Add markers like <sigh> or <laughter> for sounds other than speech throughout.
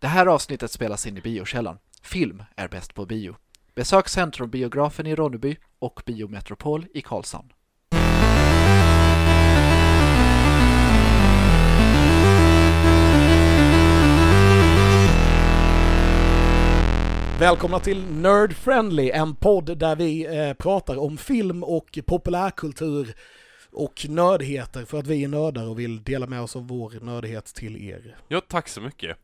Det här avsnittet spelas in i biokällan. Film är bäst på bio. Besök Centrumbiografen i Ronneby och Biometropol i Karlshamn. Välkomna till Nerd Friendly, en podd där vi eh, pratar om film och populärkultur och nördheter för att vi är nördar och vill dela med oss av vår nördighet till er. Ja, tack så mycket.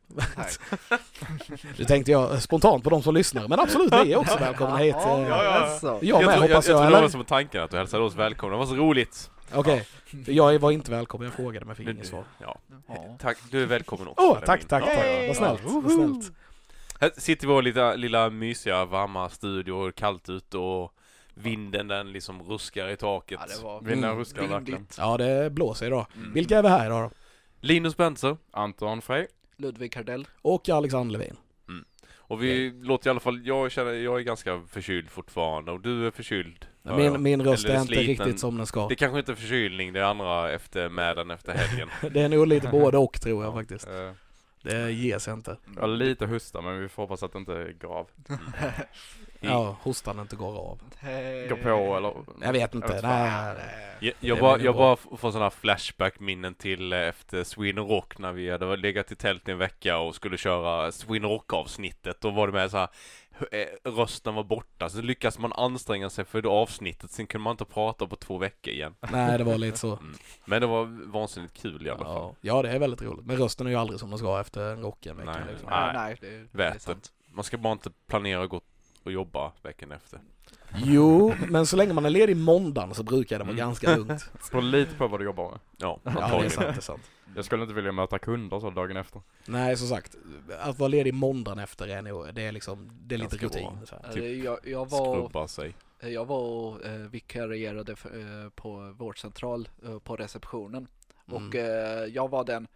Det <laughs> tänkte jag spontant på de som lyssnar, men absolut, ni är också välkomna hit. Ja, eh, ja, ja. alltså. Jag med jag, hoppas jag, jag, tror det var som tanken att du hälsade oss välkomna. Det var så roligt. Okej, jag var inte välkommen, jag frågade men fick inget svar. Ja. Ja. Tack, du är välkommen också. Åh, Benjamin. tack, tack, tack. Yay! Vad snällt, vad snällt. Här sitter vi i vår lilla, lilla mysiga, varma studio, kallt ute och vinden den liksom ruskar i taket. Ja, det var Vinden Mm. ruskar verkligen. vindigt. Ja, det blåser idag. Mm. Vilka är vi här idag då? Linus Benser. Anton Frey. Ludvig Kardell. Och Alexander Levin. Och vi låter i alla fall, jag känner, jag är ganska förkyld fortfarande och du är förkyld. hör jag. Min, min röst Eller är inte sliten. riktigt som den ska. Det kanske inte är förkylning, det är andra efter mäden efter helgen. <laughs> Det är nog lite både och tror jag faktiskt. Eh, Det ger sig inte. Jag har lite hosta men vi får hoppas att det inte är grav. <laughs> Ja, hostan inte går av. Gå på eller? Jag vet inte. vet Nej. Jag, jag bara, jag bara får sådana flashback-minnen till eh, efter Sweden Rock när vi hade legat i tält i en vecka och skulle köra Sweden Rock-avsnittet. Då var det med så här, eh, rösten var borta, så lyckades man anstränga sig för det avsnittet, sen kunde man inte prata på två veckor igen. nej, det var lite så. Men det var vansinnigt kul i alla fall. Ja, ja, det är väldigt roligt. Men rösten är ju aldrig som den ska efter en rock en vecka. Nej. Liksom. Nej. Nej, det, det är sant. Man ska bara inte planera att gå och jobba veckan efter. Jo, men så länge man är ledig måndagen så brukar det vara Mm. ganska lugnt. <laughs> Beror lite på vad du jobbar med. Ja, Ja, det är sant, det är sant. Jag skulle inte vilja möta kunder så dagen efter. Nej, som sagt, att vara ledig måndagen efter är nog, det är liksom, det är lite Ganska rutin. bra. Så här. Eh, Typ Jag, jag var, Skrubba sig. jag var och eh, vikarierade för, eh, på vårdcentral eh, på receptionen. Mm. Och eh, jag var den eh,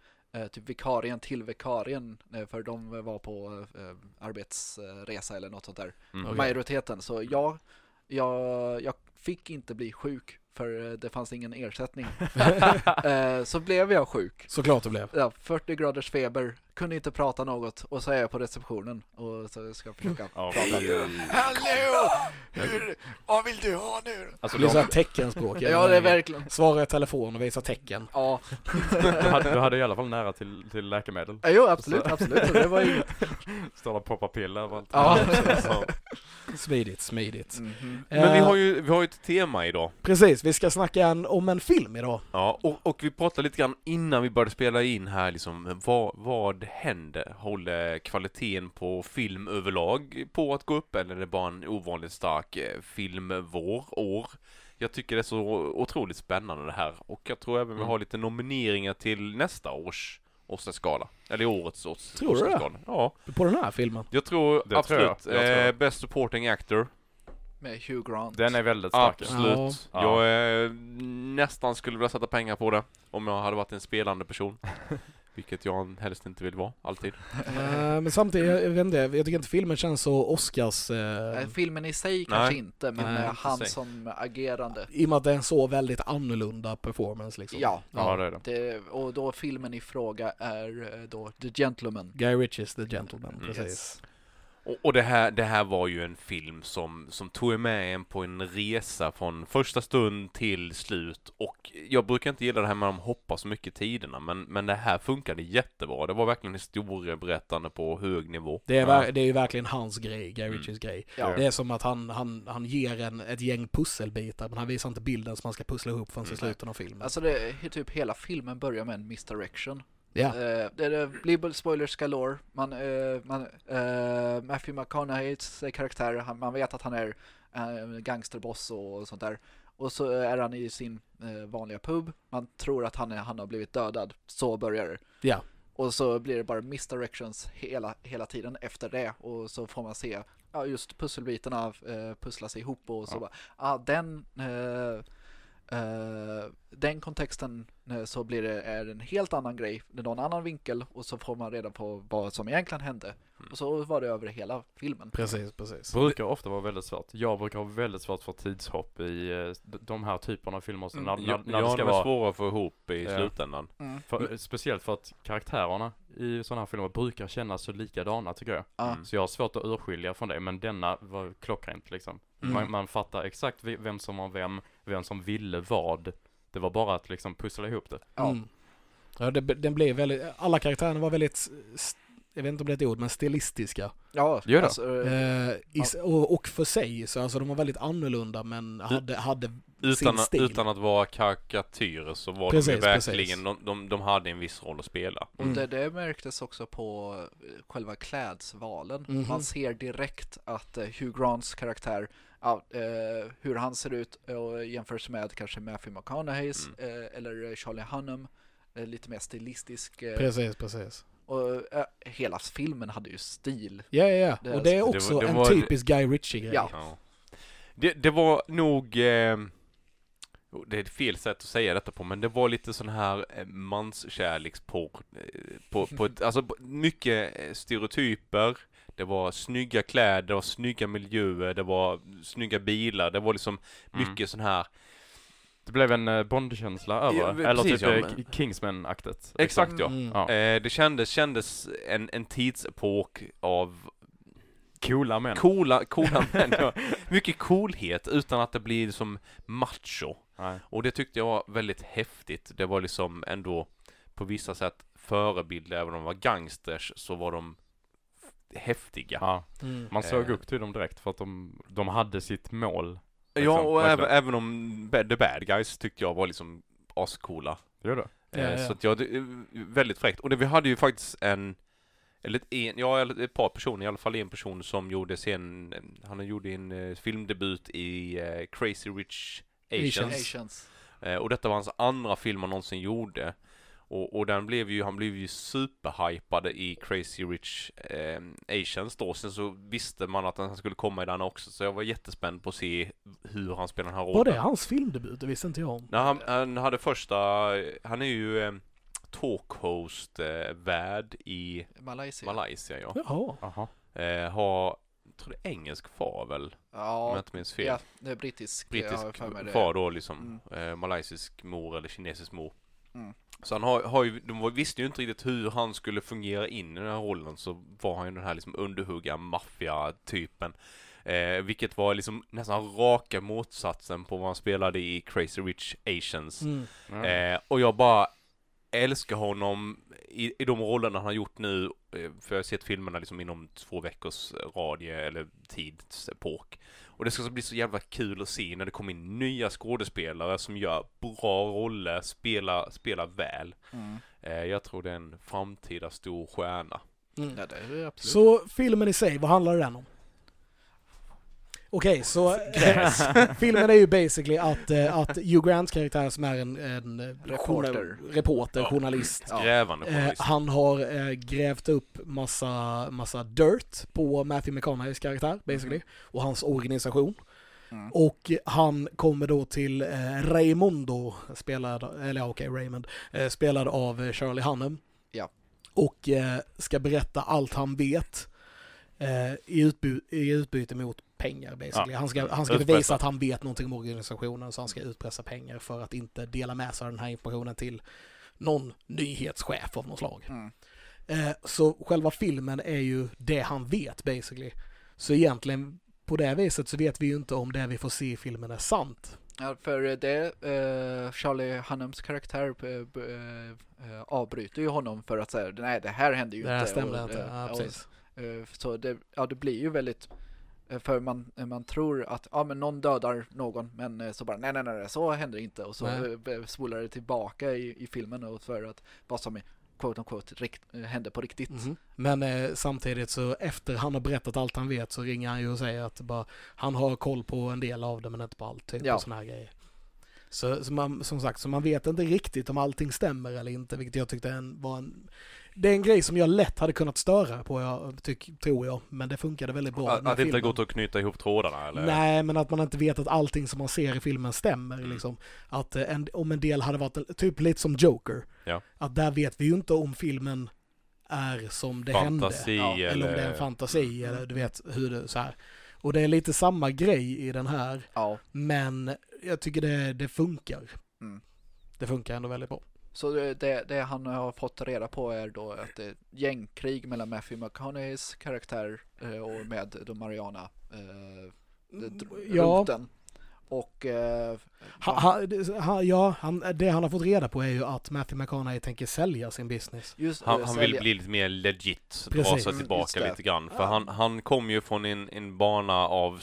typ vikarien till vikarien eh, för de var på eh, arbetsresa eller något sånt där. Mm. Majoriteten. Så jag, jag, jag fick inte bli sjuk för eh, det fanns ingen ersättning. <laughs> eh, så blev jag sjuk. Såklart det blev. Ja, 40 graders feber, kunde inte prata något och så är jag på receptionen och så ska jag försöka Ja, prata. Hallå! Hur, vad vill du ha nu? Alltså Det de, såhär teckenspråk. <laughs> Ja, det är verkligen. Svara i telefon och visa tecken. Ja, du, hade, du hade i alla fall nära till, till läkemedel. Ja, jo absolut, absolut. Så Det var inget. <laughs> Står och poppar piller överallt. Ja. <laughs> Ja. Smidigt, smidigt. Mhm. Men vi Eh, har ju vi har ju ett tema idag. Precis, vi ska snacka en, om en film idag. Ja, och, och vi pratade lite grann innan vi började spela in här liksom, vad, vad händer? Håller kvaliteten på film överlag på att gå upp eller är det bara en ovanligt stark eh, filmvår, år? Jag tycker det är så otroligt spännande det här och jag tror även vi Mm. har lite nomineringar till nästa års Oscarsgala. Eller årets Os- Tror du det? Oscarsgala. Ja, På den här filmen. jag tror Det tror absolut. jag. Jag tror eh, det. Best supporting actor. Med Hugh Grant. Den är väldigt stark. Absolut. Ja. Jag eh, nästan skulle vilja sätta pengar på det om jag hade varit en spelande person. <laughs> Vilket jag helst inte vill vara, alltid. <laughs> Eh, men samtidigt, jag, vet inte, jag tycker inte filmen känns så Oscars... Eh, Filmen i sig kanske Nej. inte, men Nej, eh, inte han sig. som agerande. I och med att det är en så väldigt annorlunda performance liksom. Ja, Ja, det är det. det, och då filmen i fråga är eh, då The Gentleman. Guy Ritchies The Gentleman, Mm. precis. Och, och det, här, det här var ju en film som, som tog med en på en resa från första stund till slut. Och jag brukar inte gilla det här med att de hoppar så mycket tiderna, men, men det här funkade jättebra. Det var verkligen historieberättande på hög nivå. Det är, Ja. det är ju verkligen hans grej, Guy Mm. Ritchies grej. Ja. Det är som att han, han, han ger en ett gäng pusselbitar, men han visar inte bilden som man ska pussla ihop förrän i Mm. slutet av filmen. Alltså det är typ hela filmen börjar med en misdirection. Ja. Eh, det, det blir spoilers galore. Man, eh, man, eh, Matthew McConaugheys karaktär, han, man vet att han är gangsterboss och sånt där. Och så är han i sin vanliga pub. Man tror att han, är, han har blivit dödad. Så börjar det. Ja. Och så blir det bara misdirections hela, hela tiden efter det. Och så får man se ja, just pusselbitarna pusslas ihop och så Ja. bara, ah, den, eh, den kontexten eh, så blir det är en helt annan grej, det är någon annan vinkel och så får man reda på vad som egentligen hände. Mm. Och så var det över hela filmen. Precis, precis. brukar ofta vara väldigt svårt. Jag brukar ha väldigt svårt för tidshopp i eh, de här typerna av filmer. Så när, när, Ja, det ska vara, svåra att få ihop i Ja. slutändan. Mm. för, speciellt för att karaktärerna i sådana här filmer brukar kännas så likadana tycker jag. Ja. Mm. Så jag har svårt att urskilja från det, men denna var klockrent liksom. Mm. Man, man fattar exakt vem som var vem, vem som ville vad. Det var bara att liksom pussla ihop det. Ja. Mm. Ja, det, den blev väldigt, alla karaktärerna var väldigt, jag vet inte om det är ett ord, men stilistiska. Ja, Gör det? alltså, eh, Eh, i, s- och, och för sig, så alltså de var väldigt annorlunda men hade, hade Utan, sin stil. utan att vara karikatyrer så var de Precis, ju precis. verkligen, de, de, de hade en viss roll att spela. Och Mm. det, det märktes också på eh, själva klädsvalen. Mhm. Man ser direkt att eh, Hugh Grants karaktär, ja, eh, hur han ser ut och jämförs med kanske Matthew McConaugheys Mm. eh, eller Charlie Hunnam. eh, Lite mer stilistisk. eh, Precis, precis. Och eh, hela filmen hade ju stil. Ja, ja, ja. Det- Och det är det var- också det en var- typisk Guy Ritchie-grej. Ja. Ja. Det, det var nog, eh, oh, det är ett fel sätt att säga detta på, men det var lite sån här eh, manskärleksporr. Eh, på, på ett, alltså mycket eh, stereotyper, det var snygga kläder, det var snygga miljöer, det var snygga bilar, det var liksom Mm. mycket sån här Det blev en eh, Bond-känsla över Ja. Eller precis, typ ja, eh, men- K- Kingsman-aktigt. Exakt ja. Mm. Ja. Eh, det kändes, kändes en, en tidsepok av Coola män. coola, coola <laughs> män. Ja. Mycket coolhet utan att det blir som macho. Nej. Och det tyckte jag var väldigt häftigt. Det var liksom ändå på vissa sätt förebilder, även om de var gangsters så var de häftiga. Ja. Mm. Man såg Eh. upp till dem direkt för att de, de hade sitt mål. Ja, Liksom, och även, även om the bad guys tyckte jag var liksom ascoola. Gjorde det. Ja, Eh, ja. Så att jag, väldigt fräckt. Och det, vi hade ju faktiskt en, eller ett, en, ja, eller ett par personer, i alla fall en person som gjorde sen, han gjorde en eh, filmdebut i eh, Crazy Rich Asians. Asians. Eh, och detta var hans andra film han någonsin gjorde. Och, och den blev ju, han blev ju superhypad i Crazy Rich eh, Asians då. Sen så visste man att han skulle komma i den också. Så jag var jättespänd på att se hur han spelar den här rollen. Var det hans filmdebut? Det visste inte jag om. Nej, han, han hade första, han är ju eh, talkhost eh, värd i Malaysia. Malaysia ja. Jaha. Jaha. Eh, har, jag tror det är engelsk far väl, om jag Ja, inte minns fel. ja, det är brittisk. brittisk far då liksom, eh, malaysisk mor eller kinesisk mor. Mm. Så han har, har ju, de visste ju inte riktigt hur han skulle fungera in i den här rollen så var han ju den här liksom underhugga maffia-typen. Eh, vilket var liksom nästan raka motsatsen på vad han spelade i Crazy Rich Asians. Mm. Ja. Eh, och jag bara älskar honom i, i de rollerna han har gjort nu. Eh, för jag har sett filmerna liksom inom två veckors radie eller tidsepok. Och det ska bli så jävla kul att se när det kommer in nya skådespelare som gör bra roller, spelar, spelar väl. Mm. Eh, jag tror det är en framtida stor stjärna. Mm. Ja, det är det absolut. Så filmen i sig, vad handlar den om? Okej, så <laughs> filmen är ju basically att, eh, att Hugh Grants karaktär som är en, en eh, Reporter. reporter Ja. journalist. Ja. Eh, journalist. han har eh, grävt upp massa, massa dirt på Matthew McConaugheys karaktär basically och hans organisation. Mm. Och han kommer då till eh, Raimundo, spelad, eller okej Raymond, eh, spelad av eh, Charlie Hunnam. Ja. Och eh, ska berätta allt han vet eh, i, utby- i utbyte mot pengar basically. Ja. Han ska, han ska Utpressa. bevisa att han vet någonting om organisationen så han ska utpressa pengar för att inte dela med sig av den här informationen till någon nyhetschef av något slag. Mm. Eh, så själva filmen är ju det han vet basically. Så egentligen på det viset så vet vi ju inte om det vi får se i filmen är sant. Ja, för det, eh, Charlie Hunnams karaktär eh, eh, avbryter ju honom för att säga nej det här hände ju Det här inte. stämde och, inte. Ja, och, precis. eh, så det, ja, det blir ju väldigt eh, för man, eh, man tror att ja, men någon dödar någon men eh, så bara nej nej nej så händer det inte och så Nej. eh, spolar det tillbaka i, i filmen och för att vad som är quote on quote rikt, eh, hände på riktigt. Mhm. Men eh, samtidigt så efter han har berättat allt han vet så ringer han ju och säger att bara, han har koll på en del av det men inte på allt typ Ja. och såna här grejer. Så, så man, som sagt, så man vet inte riktigt om allting stämmer eller inte, vilket jag tyckte en, var en... Det är en grej som jag lätt hade kunnat störa på, jag, tyck, tror jag, men det funkade väldigt bra. Att, att det inte gått att knyta ihop trådarna eller? Nej, men att man inte vet att allting som man ser i filmen stämmer. Mm. Liksom. Att eh, en, om en del hade varit typ lite som Joker. Ja. Att där vet vi ju inte om filmen är som det Fantasi hände. eller... Eller om det är en fantasi eller du vet hur det så här. Och det är lite samma grej i den här. Ja, Men jag tycker det, det funkar. Mm. Det funkar ändå väldigt bra. Så det, det han har fått reda på är då att det är gängkrig mellan Matthew McConaugheys karaktär eh, och med då Mariana eh, d- Ja, roten. Och eh, ha, ha, det- ha, ja han, det han har fått reda på är ju att Matthew McConaughey tänker sälja sin business. just Han, eh, han vill bli lite mer legit, dra Precis. sig Mm, just tillbaka det. lite grann. För Ja. han, han kom ju från en, en bana av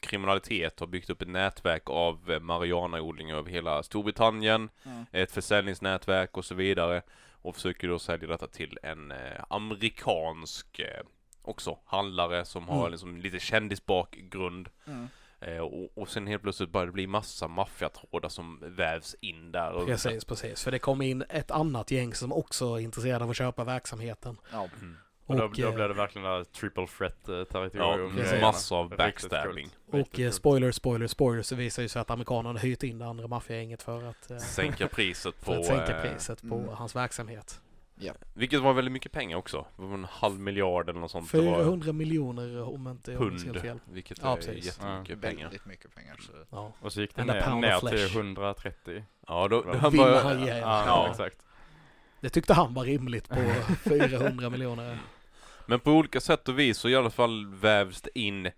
kriminalitet och byggt upp ett nätverk av eh, marijuanaodling över hela Storbritannien, Mm. ett försäljningsnätverk och så vidare. Och försöker då sälja detta till en eh, amerikansk eh, också handlare som har Mm. liksom lite kändisbakgrund. Mm. Eh, och, och sen helt plötsligt börjar det bli massa maffiatrådar som vävs in där. Och, Precis, precis. För det kom in ett annat gäng som också är intresserade av att köpa verksamheten. Ja. Mm. Och då, Och, då eh, blir det verkligen där triple threat eh, Ja, territorium. grejerna. massor av backstabbing. Och eh, spoiler, spoiler, spoiler så visar ju sig att amerikanerna hyrt in det andra maffiagänget för att, Sänka priset <laughs> på... för att sänka priset på mm. hans verksamhet. Vilket var väldigt mycket pengar också. En halv miljard eller något sånt. Det var 400 miljoner om inte jag minns helt fel. Vilket Ja, är precis. jättemycket pengar. Väldigt mycket pengar. Så. Ja. Och så gick det ner, ner till flesh. 130. Ja, då, då han ihjäl. Ja, Ja. exakt. Det tyckte han var rimligt på <laughs> 400 miljoner. Men på olika sätt och vis så i alla fall vävs det in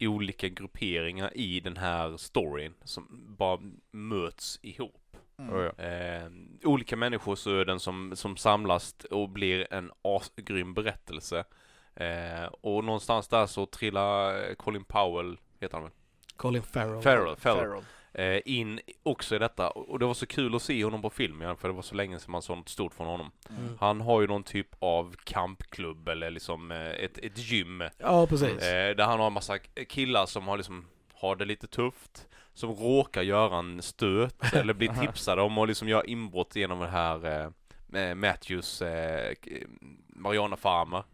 olika grupperingar i den här storyn som bara möts ihop. Mm. Oh, ja. Eh, olika människosöden som, som samlas och blir en asgrym berättelse. Eh, och någonstans där så trillar eh, Colin Powell, heter han väl? Colin Farrell. Farrell, Farrell. Farrell. Eh, in också i detta. Och det var så kul att se honom på film igen, för det var så länge sedan man såg något stort från honom. Mm. Han har ju någon typ av kampklubb eller liksom eh, ett, ett gym. Eh, Ja, precis. där han har en massa killar som har liksom, har det lite tufft. Som råkar göra en stöt <laughs> eller blir tipsade om att liksom göra inbrott genom det här eh, Matthews eh, Mariana Farmer.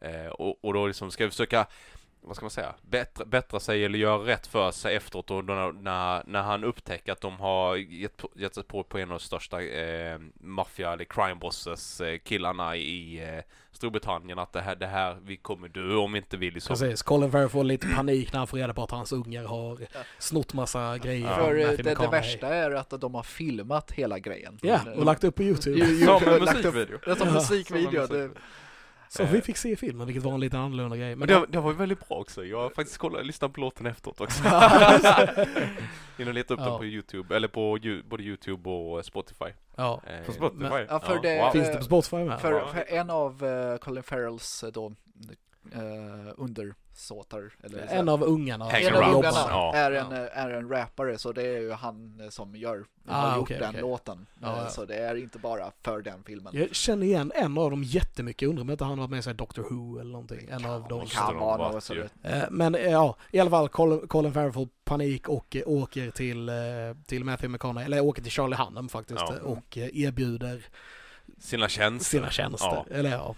Eh, och, och då liksom ska vi försöka vad ska man säga, bättra, bättra sig eller göra rätt för sig efteråt och då när, när, han upptäcker att de har gett, på- gett sig på, på en av de största eh, maffia eller crime bosses eh, killarna i eh, Storbritannien att det här, det här, vi kommer dö om inte vi liksom Precis. Colin Farrell får lite panik när han får reda på att hans ungar har snott massa grejer. Ja. För eh, det, det värsta är att de har filmat hela grejen. Ja, och lagt upp på YouTube. Som en upp- musikvideo. Ja, som musikvideo. Det, Så vi fick se filmen, vilket var en lite annorlunda grej. Men det, det var ju väldigt bra också. Jag har faktiskt kollat, lyssnat på låten efteråt också. <laughs> In och leta upp Ja. den på Youtube, eller på både Youtube och Spotify. ja. Eh, På Spotify? Men- ja, för Ja, det, wow. Finns det på Spotify med? För, för en av eh, Colin Farrells eh, då uh, undersåtar, eller En av ungarna. En av ungarna Ja. är, en, eh, är en rappare så det är ju han eh, som gör, Ah, har gjort okej, den okej. låten. Ja, Eh, ja. Så det är inte bara för den filmen. Jag känner igen en av dem jättemycket. Undrar om inte han har varit med här Doctor Who eller någonting. En av dem. kan de vara något Eh, Men eh, ja, i alla fall Colin, Colin Farrell får panik och eh, åker till, eh, till Matthew McConaughey, eller åker till Charlie Hunnam faktiskt Ja. eh, och eh, erbjuder Sina tjänster. sina tjänster. Eller ja,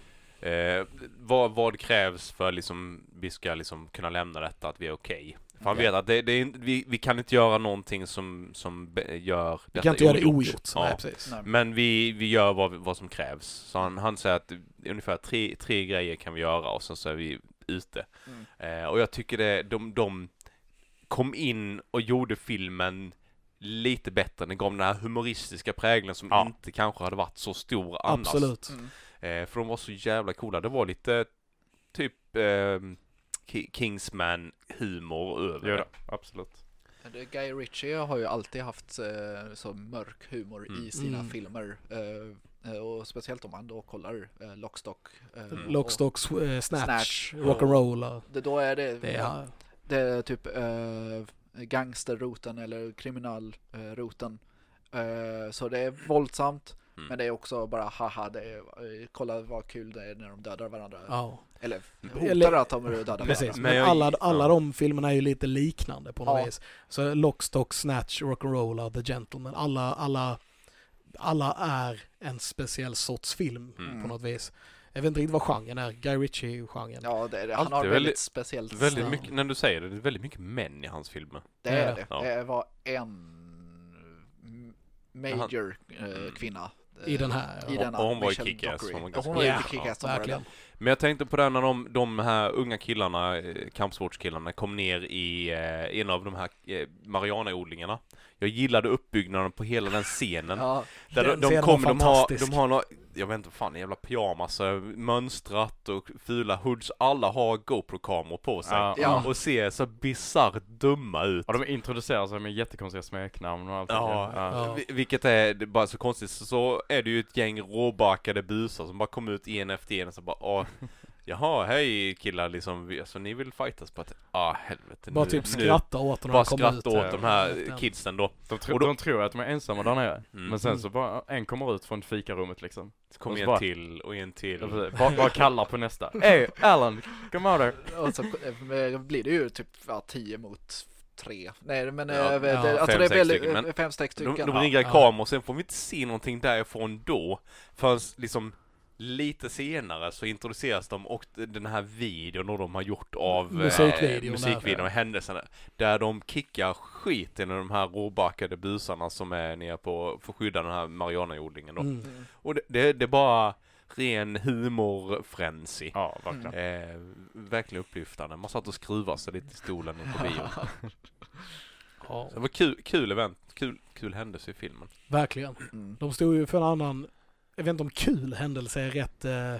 Eh, vad, vad krävs för liksom, vi ska liksom kunna lämna detta, att vi är okej? För han Ja. vet att det, det är, vi, vi kan inte göra någonting som, som gör vi detta kan inte göra det ogjort. ogjort. Ja. Nej, precis. nej. Men vi, vi gör vad, vad som krävs. Så han, han säger att ungefär tre, tre grejer kan vi göra och sen så är vi ute. Mm. Eh, och jag tycker det, de, de kom in och gjorde filmen lite bättre. Den gav den här humoristiska prägeln som Ja. inte kanske hade varit så stor annars. Absolut. Mm. Eh, för de var så jävla coola. Det var lite typ eh, Ki- Kingsman-humor över Jo det. absolut. Guy Ritchie har ju alltid haft eh, så mörk humor Mm. i sina Mm. filmer. Eh, eh, och speciellt om man då kollar eh, Lockstock. Eh, Mm. Lockstock, eh, Snatch, Snatch. Rock'n'Roll. då är det, Det är, det är typ eh, gangsterroten eller kriminalroten. Eh, så det är våldsamt Mm. Men det är också bara haha, det är, eh, kolla vad kul det är när de dödar varandra. Ja, Eller Eller- hotar att de dödar precis. varandra. Men, Men jag- alla, alla ja. de filmerna är ju lite liknande på något Ja. vis. Så Lock, Stock, Snatch, Rock'n'Roll och The Gentleman. Alla, alla, alla är en speciell sorts film Mm. på något vis. Jag vet inte riktigt vad genren är. Guy Ritchie-genren. Ja, det är det. Han Alltid har väldigt, väldigt- speciellt Väldigt mycket, när du säger det, det är väldigt mycket män i hans filmer. Det är Ja. det. Ja. Det var en major eh, Mm. kvinna. I den här. I ja. denna. Och hon var i Michelle Kick-Ass, hon var Ja, ganska hon var ju i Kick-Ass. som var verkligen. Men jag tänkte på det när de, de här unga killarna, eh, kampsportskillarna, kom ner i eh, en av de här eh, Mariana-odlingarna. Jag gillade uppbyggnaden på hela den scenen. Ja, Där Den de, de scenen kom, var de har, de har några, jag vet inte fan, jävla pyjamas, eh, mönstrat och fula hoods. Alla har GoPro-kameror på sig. Ja. Ja. Och ser så bisarrt dumma ut. Och de introducerar sig med jättekonstiga smeknamn och allt. Ja, Ja. vi- vilket är det är bara så konstigt. Så, så är det ju ett gäng råbakade busar som bara kommer ut en efter en och så bara åh, Jaha, hej killar liksom, alltså ni vill fightas på att, ah helvete Bara nu, typ nu, skratta åt dem när bara de skratta åt de här kidsen då. De, tro, Och då- de tror att de är ensamma där nere. Mm. Men sen så bara, en kommer ut från fikarummet liksom. Så kommer en bara- till och en till. Bara, bara kallar på nästa. <laughs> Hey Alan, come out here. och så eh, blir det ju typ ja, 10 mot 3. Nej men Ja, eh, det, ja, alltså fem, det är väldigt, stycken, eh, fem, sex De, stycken. de Ja. ringer Ja. kameror, sen får vi inte se någonting därifrån då. Förrän liksom lite senare så introduceras de och den här videon då de har gjort av eh, Musikvideon musikvideon där. och händelserna. Där de kickar skiten i de här råbackade busarna som är nere på, för att skydda den här marijuanaodlingen då. Mm. Mm. Och det, det, det är bara ren humorfrenzy. Ja, verkligen. Eh, verkligen upplyftande. Man satt och skruvade sig lite i stolen på bio. <laughs> Ja, Så det var kul, kul event, kul, kul händelse i filmen. verkligen. Mm. De stod ju för en annan, jag vet inte om kul händelse är rätt, eh,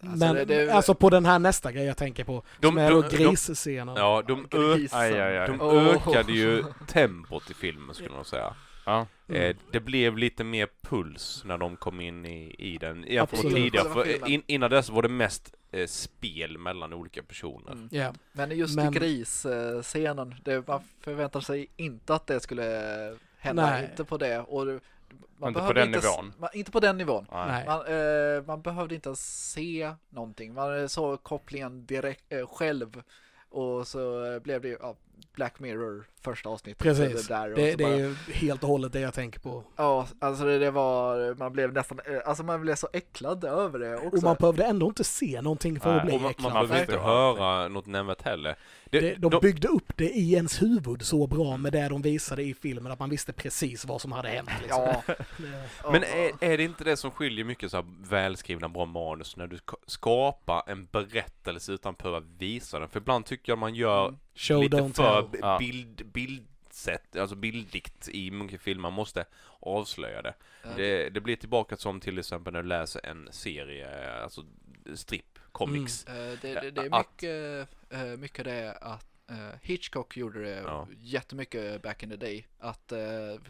Alltså, men det- det- alltså på den här nästa grej jag tänker på, De, som är de, då grisscenen. ja, de, ö. Aj, aj, aj. de Åh. ökade ju tempot i filmen skulle man säga. Ja. Mm. Eh, det blev lite mer puls när de kom in i, i den jämfört med tidigare. För in, innan dess var det mest eh, spel mellan olika personer. Mm. Ja. Men just Men- grisscenen, det, man förväntar sig inte att det skulle hända, Nej. inte på det. Och det- man Inte på behövde den inte, nivån. Man, inte på den nivån. Man, eh, man behövde inte ens se någonting. Man såg kopplingen direkt eh, själv. Och så eh, blev det ju ja, Black Mirror första avsnittet. Precis. Det, där, och Det, så det bara- är ju helt och hållet det jag tänker på. Ja, alltså det, det var, man blev nästan, eh, alltså man blev så äcklad över det också. Och man behövde ändå inte se någonting för Nej, att bli Och man, man äcklad. behöver inte Nej. höra något nämnvärt heller. Det, de de- byggde upp det i ens huvud så bra med det de visade i filmen att man visste precis vad som hade hänt. Liksom. Ja, Det- <laughs> <laughs> Men är, är det inte det som skiljer mycket så här välskrivna bra manus när du ska- skapar en berättelse utan att behöva visa den? För ibland tycker jag man gör Mm. Show lite don't för tell. b- Ja. bild, bildsätt, alltså bildligt i många filmer. Man måste avslöja det. Ja. det. Det blir tillbaka som till exempel när du läser en serie, alltså strip, comics. Eh, Det, det, det är Att- mycket, eh, mycket det att eh, Hitchcock gjorde det Ja. jättemycket back in the day. Att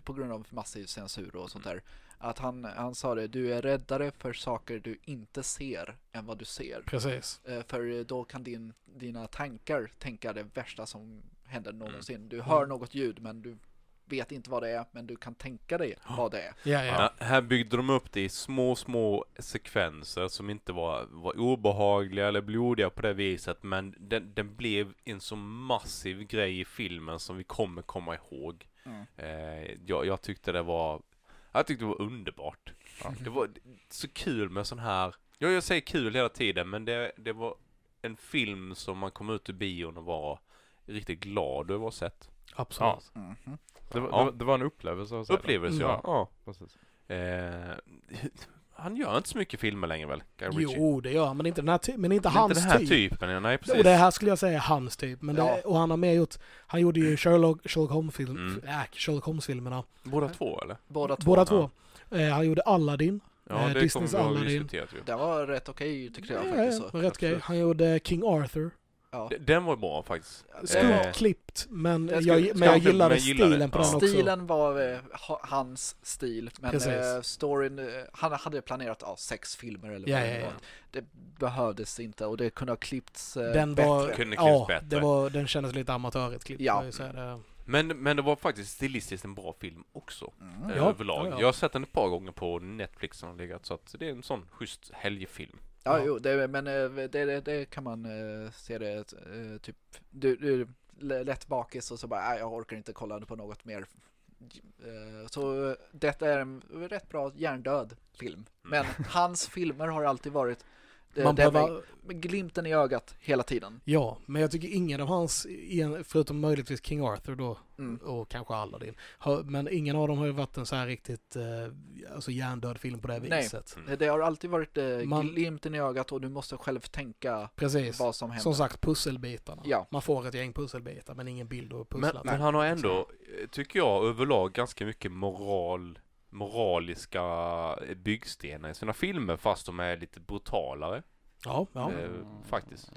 på grund av massiv censur och sånt där. Att han, han sa det, du är räddare för saker du inte ser än vad du ser. Precis. För då kan din, dina tankar tänka det värsta som händer någonsin. Du hör något ljud men du vet inte vad det är, men du kan tänka dig vad det är. <gasps> Ja, ja. Ja, här byggde de upp det i små, små sekvenser som inte var, var obehagliga eller blodiga på det viset. Men den, den blev en så massiv grej i filmen som vi kommer komma ihåg. Mm. Eh, jag, jag tyckte det var, jag tyckte det var underbart. Ja. Det var så kul med sån här, ja, jag säger kul hela tiden, men det, det var en film som man kom ut ur bion och var riktigt glad över att ha sett. Absolut. Mhm. Det, var, Ja. det, var, det var en upplevelse att. Upplevelse, ja. ja. Precis. Eh, han gör inte så mycket filmer längre väl? Guy Ritchie? Jo, det gör han, men inte den här, ty- men inte Men hans inte den här typ. typen, ja, nej precis. Och det här skulle jag säga är hans typ. Men det, Ja. Och han har mer gjort, han gjorde ju Sherlock, Sherlock Holmes-film, Mm. äh, Sherlock Holmes-filmerna. Båda två eller? Båda två. Båda två. Eh, han gjorde Aladdin. Ja, Eh, det Disneys kommer vi ha Aladdin. Den var rätt okej tyckte jag Ja, faktiskt. ja, Så. rätt absolut. Han gjorde King Arthur. Ja. Den var bra faktiskt. Skumt Eh, klippt, men, Jag jag, men jag gillade men gillade stilen på det. den också. Stilen var eh, ha, hans stil, men eh, storyn, eh, han hade planerat ja, sex filmer eller Ja, vad ja, det ja. Det behövdes inte och det kunde ha klippts eh, Den bättre. var, Kunde ja, bättre. det var, den kändes lite amatörigt klippt. Ja. det. Men, men det var faktiskt stilistiskt en bra film också. Mm. eh, Ja, överlag. ja, ja. Jag har sett den ett par gånger på Netflix som har legat så att det är en sån schysst helgfilm. Ja, jo, det, men eh, det, det, det kan man eh, se det eh, typ, du, du är lätt bakis och så bara, jag orkar inte kolla på något mer. Så detta är en rätt bra hjärndöd film. Men hans filmer har alltid varit Man det behöver, glimten i ögat hela tiden. ja, men jag tycker ingen av hans, förutom möjligtvis King Arthur då, Mm. och kanske Aladdin, men ingen av dem har ju varit en så här riktigt, eh, alltså hjärndöd film på det Nej. viset. Mm. Det har alltid varit eh, Man- glimten i ögat och du måste själv tänka Precis. vad som händer. Som sagt, pusselbitarna. Ja. Man får ett gäng pusselbitar, men ingen bild att pussla Men, men han har ändå, eh, tycker jag, överlag ganska mycket moral moraliska eh, byggstenar i sina filmer fast de är lite brutalare. Ja, ja. Eh, faktiskt.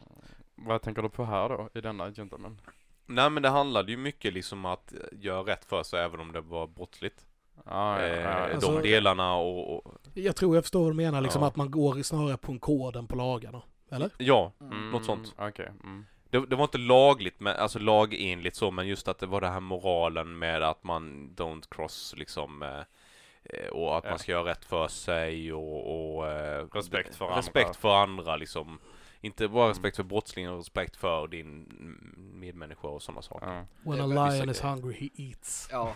Vad tänker du på här då, i denna Gentleman? Nej men det handlade ju mycket liksom att eh, göra rätt för sig även om det var brottsligt. Ah, ja, eh, ja, ja. Alltså- de delarna och, och Jag tror jag förstår vad du menar, liksom Ja. att man går snarare på en koden på lagarna. Eller? ja, Mm. något sånt. Okej. Mm. Det, det var inte lagligt, men, alltså lagenligt så, men just att det var det här moralen med att man don't cross liksom eh, och att Ja. man ska göra rätt för sig och, och eh, Respekt för respekt andra. för andra liksom. Inte bara respekt för brottslingen och respekt för din mm, medmänniska och sådana saker. Ja. When a lion is hungry he eats. Ja.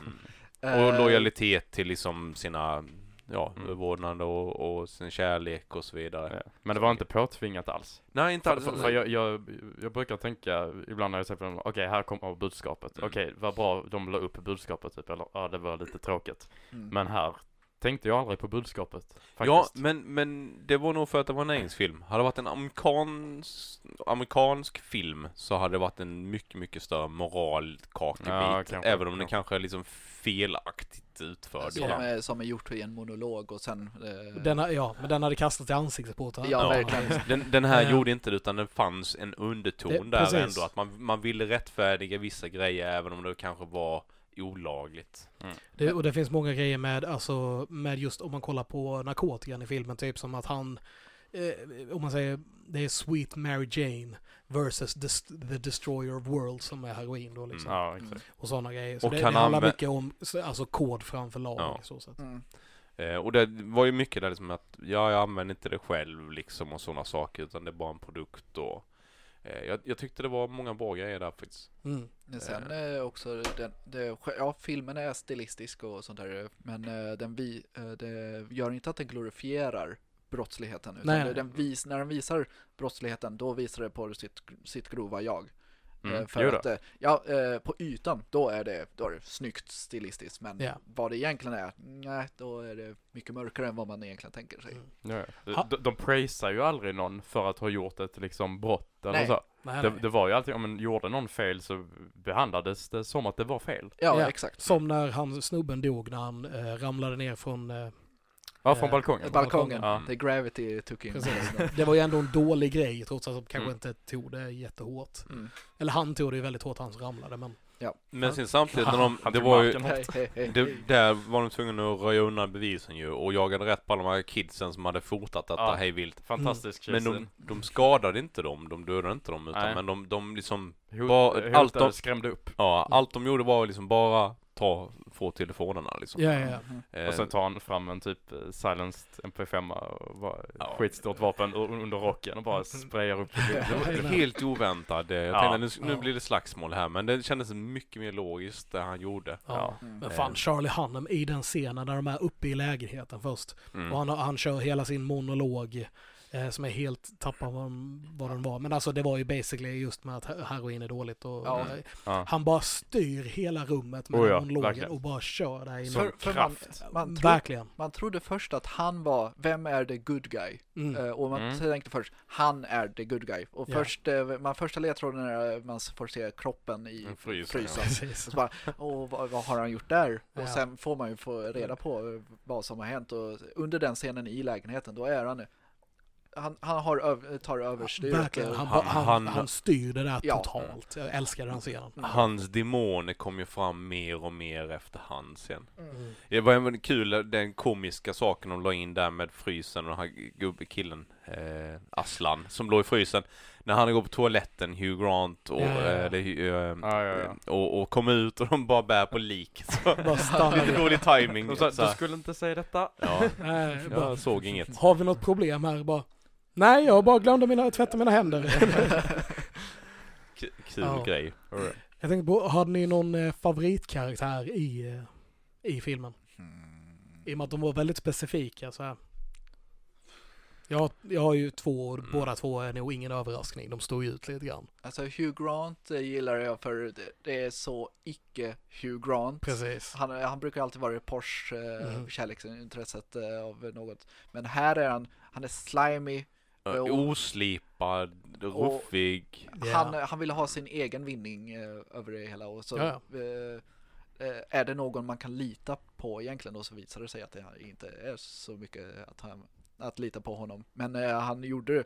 Och Eh, lojalitet till liksom sina, ja, Mm. överordnade och, och sin kärlek och så vidare. Ja. Men det var inte påtvingat alls. Nej, inte För, alls. för, för jag, jag, jag brukar tänka ibland när jag ser film, okej här kommer budskapet. Mm. Okej, vad bra de la upp budskapet typ, eller ja det var lite tråkigt. mm. Men här tänkte jag aldrig på budskapet. Faktiskt. Ja, men, men det var nog för att det var en engelsk film. Hade det varit en amerikansk, amerikansk film så hade det varit en mycket, mycket större moralkakebit. Ja, kanske, även om den kanske. är liksom felaktigt utförd. som, Ja. är, som är gjort i en monolog och sen... eh, Den, ja, men den hade kastat i ansiktet på den. Ja, Ja. verkligen. <laughs> Den, den här Eh, gjorde inte det utan det fanns en underton det- där precis. ändå. Att man, man ville rättfärdiga vissa grejer även om det kanske var olagligt. Det, och det finns många grejer med, alltså, med just om man kollar på narkotikan i filmen, typ som att han, eh, om man säger, det är Sweet Mary Jane versus Dest- The Destroyer of Worlds som är heroin då liksom. Ja, Mm. exakt. Och sådana grejer. Så Och det, kan det handlar anvä- mycket om så- alltså kod framför lag. Ja. Så sätt. Mm. Eh, och det var ju mycket där liksom att, ja, jag använder inte det själv liksom och sådana saker utan det är bara en produkt och jag, jag tyckte det var många bra grejer där faktiskt. Mm. Men Sen eh, också, den, det, ja filmen är stilistisk och sånt där men eh, den vi, eh, det gör inte att den glorifierar brottsligheten utan nej. den vis, när den visar brottsligheten då visar det på sitt, sitt grova jag. Mm. Eh, För att, eh, ja, eh, på ytan då är det, då är det snyggt stilistiskt men Ja. vad det egentligen är, nej, då är det mycket mörkare än vad man egentligen tänker sig. Mm. Ja, ja. De, de prisar ju aldrig någon för att ha gjort ett liksom brott eller Nej. så. Nej, Det, nej. det var ju alltid, om man gjorde någon fel så behandlades det som att det var fel. Ja, Ja. exakt. Som när han snubben dog när han eh, ramlade ner från... Eh, Ja, från Eh, balkongen. Balkongen, Ja. the gravity took in. precis. det var ju ändå en dålig grej trots att de kanske Mm. inte tog det jättehårt. Mm. Eller han tog det ju väldigt hårt, han som ramlade. Men Men Ja. sen samtidigt när de, det var ju, <laughs> det, där var de tvungna att röja undan bevisen ju och jagade rätt på alla de här kidsen som hade fotat detta Ja. hej vilt. Fantastisk Men de, de skadade inte dem, de dödade inte dem utan Nej. men de, de liksom, Bara- allt de- skrämde upp. ja allt de gjorde var liksom bara ta, få telefonerna liksom. ja, ja, ja. Mhm. Eh, Och sen tar han fram en typ eh, silenced MP5 och bara Ja. skitstort vapen under rocken och bara sprayar upp <laughs> det. var helt oväntat. Eh, Jag Ja. tänkte nu, nu Ja. blir det slagsmål här men det kändes mycket mer logiskt det han gjorde. ja. Mm. Men fan, Charlie Hunnam i den scenen när de är uppe i lägenheten först. Mm. Och han, han kör hela sin monolog eh, som är helt tappad vad, vad den var. Men alltså det var ju basically just med att he- heroin är dåligt och Ja. eh, Ja. han bara styr hela rummet med Oh ja, monologen verkligen. och bara kör där inne. För man, kraft. man, tro, Verkligen. man trodde först att han var, vem är the good guy? Mm. Eh, och man Mm. tänkte först, han är the good guy. Och först, eh, man första ledtråden är att man får se kroppen i En frysen. <laughs> Så bara, åh, vad, vad har han gjort där? Ja. Och sen får man ju få reda på vad som har hänt. Och under den scenen i lägenheten, då är han han, han har öv, tar överstyret. Verkligen. eh, Han, Han- han, han- han, styr det där Ja. totalt. Jag älskar den scenen. Hans demoner kom ju fram mer och mer efterhand sen. Mm. Det var även kul, den komiska saken de la in där med frysen och den här gubbe killen. eh, Aslan som låg i frysen. När han går på toaletten, Hugh Grant och, Ja, ja, ja. eh, eh, Ja, ja, ja. och, och kom ut och de bara bär på lik. <laughs> Lite dålig timing. De sa, så du skulle inte säga detta. Ja, Nej, bara, jag såg inget. har vi något problem här? Bara, Nej, jag bara glömde mina, tvätta mina händer. <laughs> K- kul Ja. grej. Jag tänkte på, hade ni någon eh, favoritkaraktär i, eh, i filmen? Mm. I och med att de var väldigt specifika så här. Jag, jag har ju två och Mm. båda två är nog ingen överraskning. De står ju ut lite grann. Alltså Hugh Grant eh, gillar jag för det, det är så icke Hugh Grant. Precis. Han, han brukar alltid vara i Porsche, Mhm. kärleksintresset av något. Men här är han, han är slimy, Och- Oslipad, ruffig. Ja. han, han vill ha sin egen vinning eh, över det hela och så Ja, eh, eh, är det någon man kan lita på egentligen och så visar det sig att det inte är så mycket att, han, att lita på honom. Men eh, han gjorde det,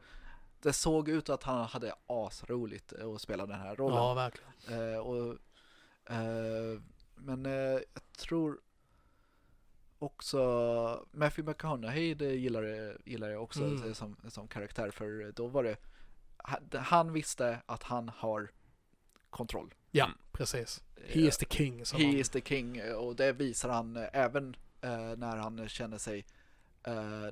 det såg ut att han hade asroligt eh, att spela den här rollen. Ja, verkligen. Eh, och, eh, men eh, jag tror också Matthew McConaughey det gillar, jag- gillar jag också Mm. som, som karaktär för då var det han- visste att han har kontroll. Ja, precis. He is the king. He han- is the king eh, och det visar han eh, även eh, när han känner sig eh,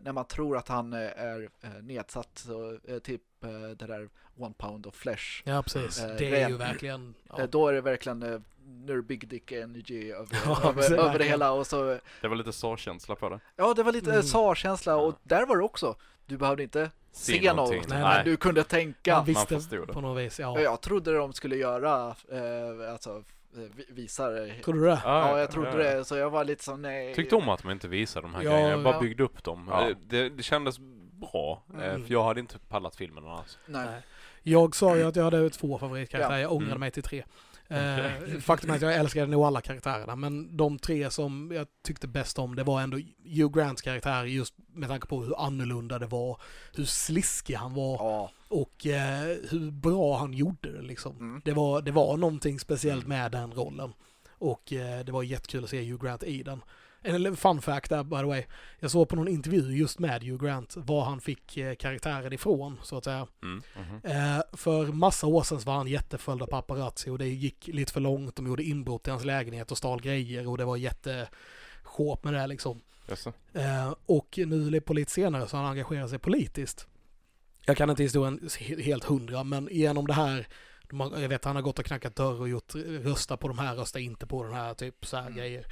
när man tror att han eh, är eh, nedsatt så, eh, typ eh, det där one pound of flesh Ja, precis. Eh, det är ju verkligen... Ja. Eh, Då är det verkligen eh, nu är det big dick energy över, <laughs> Ja, över, över det hela och så Det var lite så-känsla på det. Ja det var lite Mm. sa-känsla och där var det också Du behövde inte Se se, någonting. något Nej, men nej. du kunde tänka man visste det. på något vis, ja. Jag trodde de skulle göra eh, alltså eh, vi- visa det Tror du det? Ja jag trodde det så jag var lite som nej Tyckte om att man inte visade de här Ja, grejerna, jag bara ja. byggde upp dem. Ja. Eh, Det, det kändes bra, eh, Mm. för jag hade inte pallat filmen annars. Nej. Nej. Jag sa ju att jag hade två favoritkaraktärer, Ja. jag ångrade Mm. mig till tre. Eh, <laughs> faktum är att jag älskade nog alla karaktärerna, men de tre som jag tyckte bäst om, det var ändå Hugh Grants karaktär just med tanke på hur annorlunda det var, hur sliskig han var Ja, och eh, hur bra han gjorde det liksom. Mm. Det, var, det var någonting speciellt Mm. med den rollen. Och eh, det var jättekul att se Hugh Grant i den. En fun fact där by the way. Jag såg på någon intervju just med Hugh Grant var han fick eh, karaktären ifrån så att säga. Mm. Mhm. Eh, för massa år sedan så var han jätteföljd av paparazzi och det gick lite för långt. De gjorde inbrott i hans lägenhet och stal grejer och det var jätteskåp med det liksom. Jaså? Eh, och nu på lite senare så har han engagerat sig politiskt. Jag kan inte historien he- helt hundra, men genom det här, jag vet han har gått och knackat dörr och gjort rösta på de här, rösta inte på den här, typ så här Mm. grejer.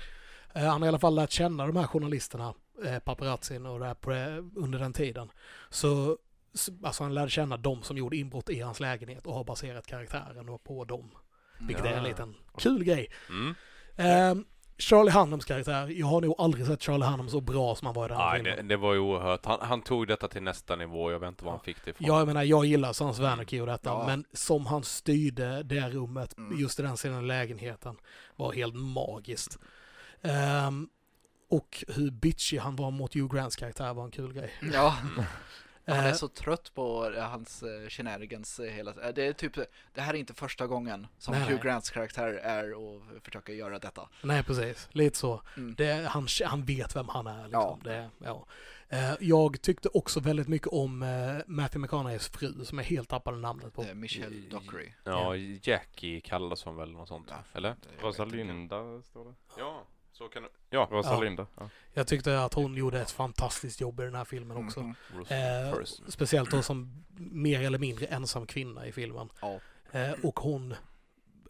Eh, han har i alla fall lärt känna de här journalisterna, eh, paparazzin och det här under den tiden. Så, så alltså han lärde känna de som gjorde inbrott i hans lägenhet och har baserat karaktären på dem. Vilket är en Ja. liten kul grej. Mm. Eh, Charlie Hunnams karaktär, jag har nog aldrig sett Charlie Hunnam så bra som han var i den här Nej, filmen. det, det var ju oerhört. Han, han tog detta till nästa nivå, jag vet inte var han fick det ifrån. Ja, jag menar, jag gillar Sons of Anarchy och detta, Ja. men som han styrde det rummet, Mm. just i den scenen lägenheten, var helt magiskt. Ehm, och hur bitchy han var mot Hugh Grants karaktär var en kul grej. ja. Han är Eh, så trött på eh, hans uh, shenanigans eh, hela eh, Det är typ, det här är inte första gången som Nej, Hugh. Grants karaktär är och försöker göra detta. Nej, precis. Lite så. Mm. Det, han, han vet vem han är. Liksom. Ja. Det, ja. Eh, jag tyckte också väldigt mycket om Matthew McConaugheys fru, som jag helt tappade namnet på. Eh, Michelle Dockery. Ja, Jackie kallas hon väl något sånt, Ja. eller? Rosalinda står det. Ja, så kan det... Ja, Rosalinda. Ja. Jag tyckte att hon gjorde ett fantastiskt jobb i den här filmen också. Mhm. Eh, speciellt då som mer eller mindre ensam kvinna i filmen. Ja. Eh, och hon,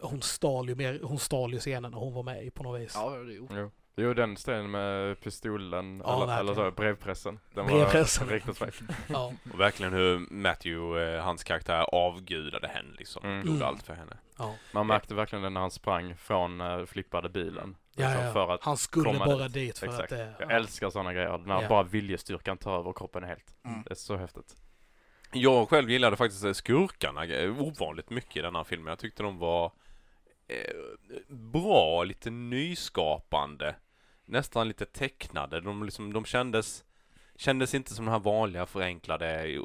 hon stal ju mer, hon stal ju scenen när hon var med i på något vis. Ja, det är. Jo. Den scenen med pistolen, Ja, eller, eller så, brevpressen. Den Brevpressen. var riktigt fräck. <laughs> Ja. Och verkligen hur Matthew, eh, hans karaktär, avgudade henne liksom. Mm. Gjorde Mm. allt för henne. Ja. Man märkte verkligen det när han sprang från uh, flippade bilen. Ja, Liksom, ja. För att, Han skulle komma bara dit. dit för exakt. att det... Jag älskar sådana grejer, när Ja. bara viljestyrkan tar över kroppen helt. Mm. Det är så häftigt. Jag själv gillade faktiskt eh, skurkarna ovanligt mycket i den här filmen. Jag tyckte de var eh, bra, lite nyskapande. Nästan lite tecknade. De, liksom, de kändes, kändes inte som de här vanliga förenklade eh,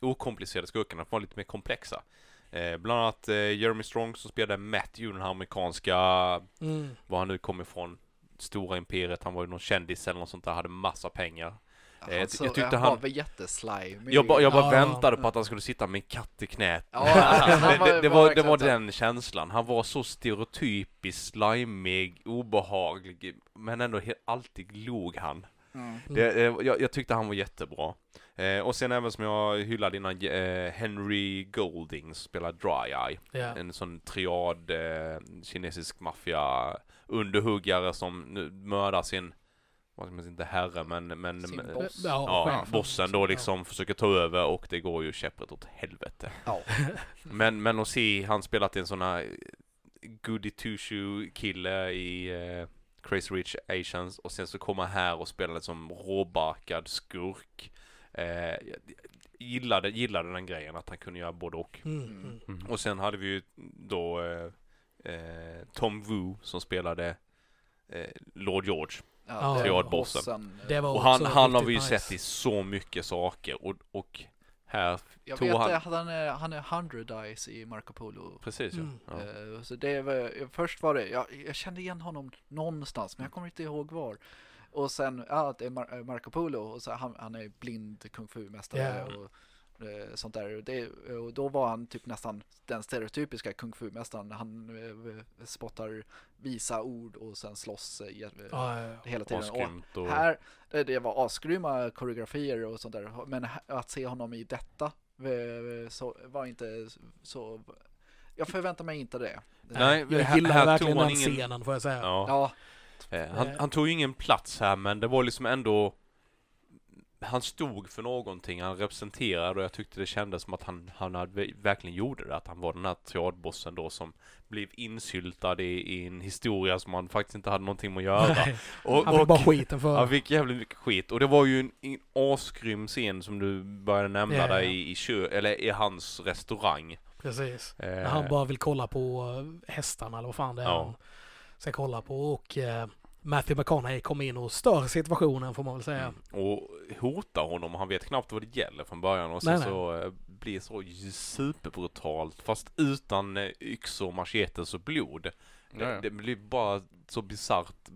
okomplicerade skurkarna. De var lite mer komplexa. Eh, bland annat eh, Jeremy Strong som spelade Matthew, den här amerikanska Mm. var han nu kom ifrån, stora imperiet, han var ju någon kändis eller något sånt där, hade massa pengar. Jag så, jag tyckte han han- var väl jätteslimy. Jag, ba, jag bara Ja, väntade ja. på att han skulle sitta med en katt i knät. Ja, han <laughs> det, det, det, var, det var den känslan. Han var så stereotypiskt slimig, obehaglig, men ändå he- alltid log han. Mm. Det, eh, jag, jag tyckte han var jättebra. Eh, och sen även som jag hyllade innan, eh, Henry Golding spelar Dry Eye. Ja. En sån triad eh, kinesisk maffia underhuggare som nu mördar sin, vad ska man säga, inte herre men, men men- boss. Ja, chefen. bossen då liksom försöker ta över och det går ju käpprätt åt helvete. Ja. <laughs> Men, men att se han spelat en sån här goody two shoe kille i eh, Crazy Rich Asians och sen så kommer här och spelar som råbarkad skurk. Eh, gillade, gillade den grejen att han kunde göra både och. Mm. Mm. Mm. Mm. Och sen hade vi ju då eh, eh, Tom Wu som spelade eh, Lord George. Ja, triadbossen. bossen, Det var Och han, han har vi ju nice. sett i så mycket saker och, och här, Jag tog vet han- att han är, han är 100 Dice i Marco Polo. precis Mm. ja. Eh, Så det var, först var det, jag, jag kände igen honom någonstans men jag kommer inte ihåg var. Och sen, ja det är Mar- eh, Marco Polo och så han, han är blind kung fu-mästare Ja. och sånt där. Och Det, och då var han typ nästan den stereotypiska kung fu-mästaren. Han eh, spottar visa ord och sen slåss eh, Ja, ja. hela tiden. Och och... här, det, det var asgrymma koreografier och sånt där. Men att se honom i detta eh, så var inte så... Jag förväntar mig inte det. Nej, jag här- gillar här verkligen den ingen- scenen får jag säga. Ja. Ja, Eh, han, han tog ju ingen plats här men det var liksom ändå han stod för någonting, han representerade och jag tyckte det kändes som att han, han hade, verkligen gjorde det. Att han var den här triadbossen då som blev insyltad i, i en historia som han faktiskt inte hade någonting med att göra. Nej, Och, han fick och, bara skiten för han fick jävligt mycket skit. Och det var ju en, en asgrym scen som du började nämna Ja, där i, i kö, eller i hans restaurang. Precis. Eh, han bara vill kolla på hästarna eller vad fan det är Ja. han ska kolla på. Och eh, Matthew McConaughey kommer in och stör situationen får man väl säga. Mm. Och hotar honom och han vet knappt vad det gäller från början och sen Nej, nej. så eh, blir det så superbrutalt fast utan eh, yxor, machetes och blod. Det, det blir bara så bisarrt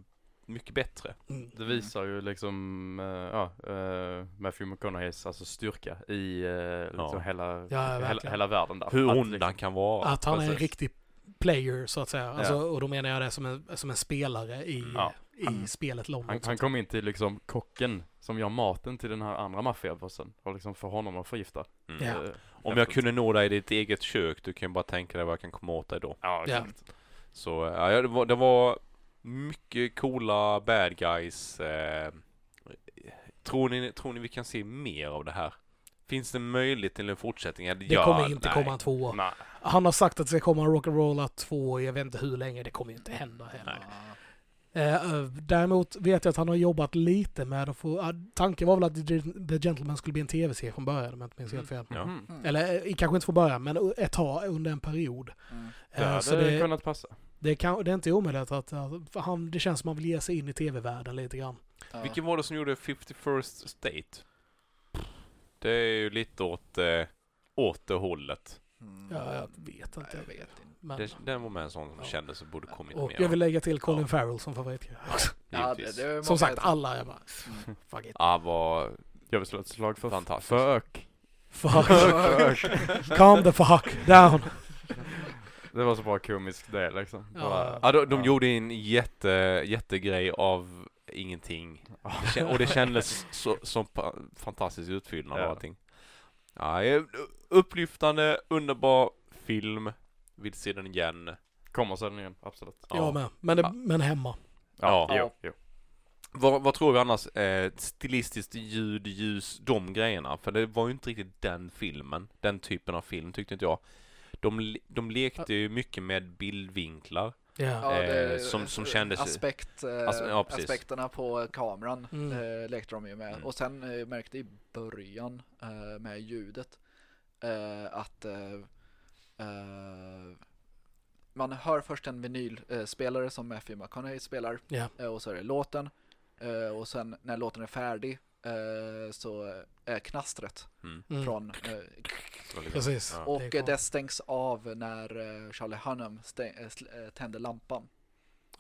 mycket bättre. Mm. Det visar ju liksom, eh, ja, uh, Matthew McConaugheys alltså styrka i uh, liksom Ja. hela, Ja, hela, hela världen där. Hur ond liksom- han kan vara. Att han är en riktig player så att säga. Alltså, Ja. Och då menar jag det som en, som en spelare i, Ja. i spelet London. Han, han kom in till liksom kocken som gör maten till den här andra maffiabossen och liksom får honom att förgifta. Mm. Ja. Eh, Om jag kunde nå dig i ditt eget kök, du kan ju bara tänka dig vad jag kan komma åt dig då. Ja, Ja. exakt. Så eh, ja, det var, det var mycket coola bad guys. Eh, tror, ni, tror ni vi kan se mer av det här? Finns det möjlighet till en fortsättning? Eller Det ja, kommer inte nej. komma en tvåa. Nej. Han har sagt att det ska komma en Rock'n'Rolla 2, jag vet inte hur länge, det kommer ju inte hända heller. Ja. Eh, eh, däremot vet jag att han har jobbat lite med att få, ah, tanken var väl att The Gentleman skulle bli en tv-serie från början om jag inte minns helt fel. Ja. Mhm. Mm. Eller eh, kanske inte från början, men ett tag under en period. Mm. Det Eh, hade så det, kunnat passa. det, kan, det är inte omöjligt att, att han, det känns som att han vill ge sig in i tv-världen lite grann. Ja. Vilken var det som gjorde 51st State? Det är ju lite åt, eh, åt det hållet. Mm. Ja, jag vet inte. Jag vet inte. Men, Det, den var med en sån som Ja. kändes som borde kommit och mer. jag vill lägga till Colin Ja. Farrell som favoritkaraktär också. Ja, det, det Som sagt, alla jag bara, Mm. fuck it. Ja, var Jag vill slå ett slag för Fantastiskt. Fuck. <laughs> Fuck. Calm the fuck down. Det var så bra komisk del liksom. Ja. Bara- Ja, de, de Ja. gjorde en jätte, jättegrej av ingenting. Det <laughs> kän- och det kändes så, som fantastisk utfyllnad Ja. allting. Ja, upplyftande, underbar film. Vill se den igen. Kommer sen igen, absolut. Jag med. Men, det, Ja. men hemma. Ja. Jo, jo. Vad, vad tror vi annars? Eh, stilistiskt ljud, ljus, de grejerna. För det var ju inte riktigt den filmen. Den typen av film tyckte inte jag. De, de lekte ju mycket med bildvinklar. Ja. Ja, det, Eh, som- som kändes- aspekt, eh, As- ja, aspekterna på kameran Mm. eh, lekte de ju med. Mm. Och sen eh, märkte i början eh, med ljudet eh, att eh, eh, man hör först en vinylspelare spelare som Matthew McConaughey spelar eh, och så är det låten och sen när låten är färdig så är knastret Mm. Mm. från Precis. Ja. och det det, det stängs av när eh, Charlie Hunnam eh, eh, tänder lampan.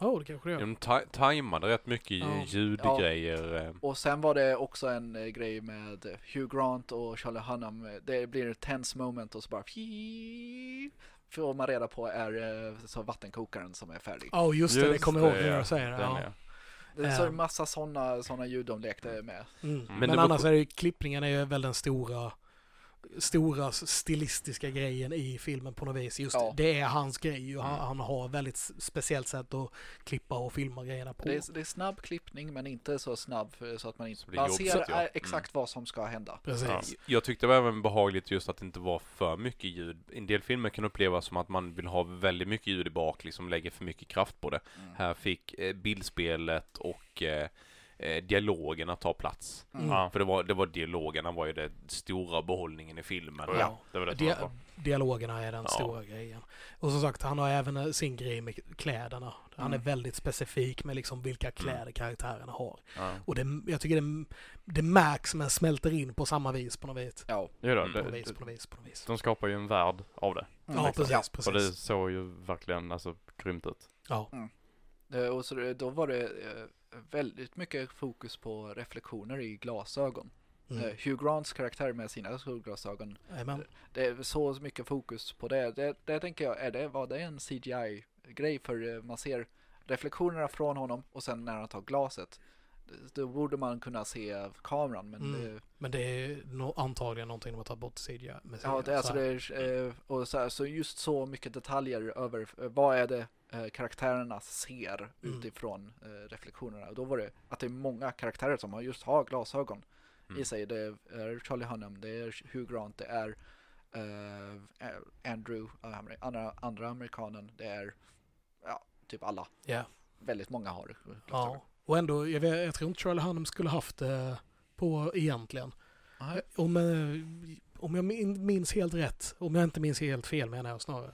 Ja, det kanske det gör. De ta- tajmade rätt mycket Ja. ljudgrejer. eh. Och sen var det också en eh, grej med Hugh Grant och Charlie Hunnam. Det blir ett tense moment och så bara får man reda på är så vattenkokaren som är färdig. Ja, just det. Det Just kommer jag ihåg det, när ja. jag säger det. Ja. Det är så Ja. en massa sådana såna ljud de lekte med. Mm. Men Men, det var annars co- är det ju, klippningen är ju väl den stora stora stilistiska grejen i filmen på något vis. Just Ja. det är hans grej och han, Mm. han har väldigt speciellt sätt att klippa och filma grejerna på. Det är, det är snabb klippning men inte så snabb för, så att man inte man ser ja. eh, exakt vad som ska hända. Precis. Ja. Jag tyckte det var även behagligt just att det inte var för mycket ljud. En del filmer kan upplevas som att man vill ha väldigt mycket ljud i bak, liksom lägger för mycket kraft på det. Mm. Här fick eh, bildspelet och eh, eh, dialogerna ta plats. Mm. Ja. För det var, det var dialogerna var ju det stora behållningen i filmen. Ja. Det var det var bra. dialogerna är den Ja. stora grejen. Och som sagt, han har även eh, sin grej med kläderna. Han Mm. är väldigt specifik med liksom vilka kläder karaktärerna har. Ja. Och det, jag tycker det, det märks men smälter in på samma vis på något vis. Ja. Jo då, Mm. På något det, vis, det, på något vis, på något vis. de skapar ju en värld av det. Mm. Ja, precis, Ja. precis. Och det såg ju verkligen alltså grymt ut. Ja. Eh, Och så då var det eh, väldigt mycket fokus på reflektioner i glasögon. Mm. Eh, Hugh Grants karaktär med sina solglasögon. Jajamän. Det är så mycket fokus på det. Det, det tänker jag, är det, var det en CGI-grej? För eh, man ser reflektionerna från honom och sen när han tar glaset. Då borde man kunna se kameran. Men Mm. det, Men det är no, antagligen någonting de har tagit bort CGI. Med ja, det, alltså det är, eh, och så, här, så just så mycket detaljer över eh, vad är det eh, karaktärerna ser Mm. utifrån reflektionerna. Och då var det att det är många karaktärer som har just har glasögon Mm. i sig. Det är Charlie Hunnam, det är Hugh Grant, det är eh, Andrew, andra, andra amerikanen, det är ja, typ alla. Ja. Väldigt många har glasögon. ja. Och ändå, jag, vet, jag tror inte Charlie Hunnam skulle haft det på egentligen. Nej. Om, eh, om jag min- minns helt rätt, om jag inte minns helt fel menar jag snarare,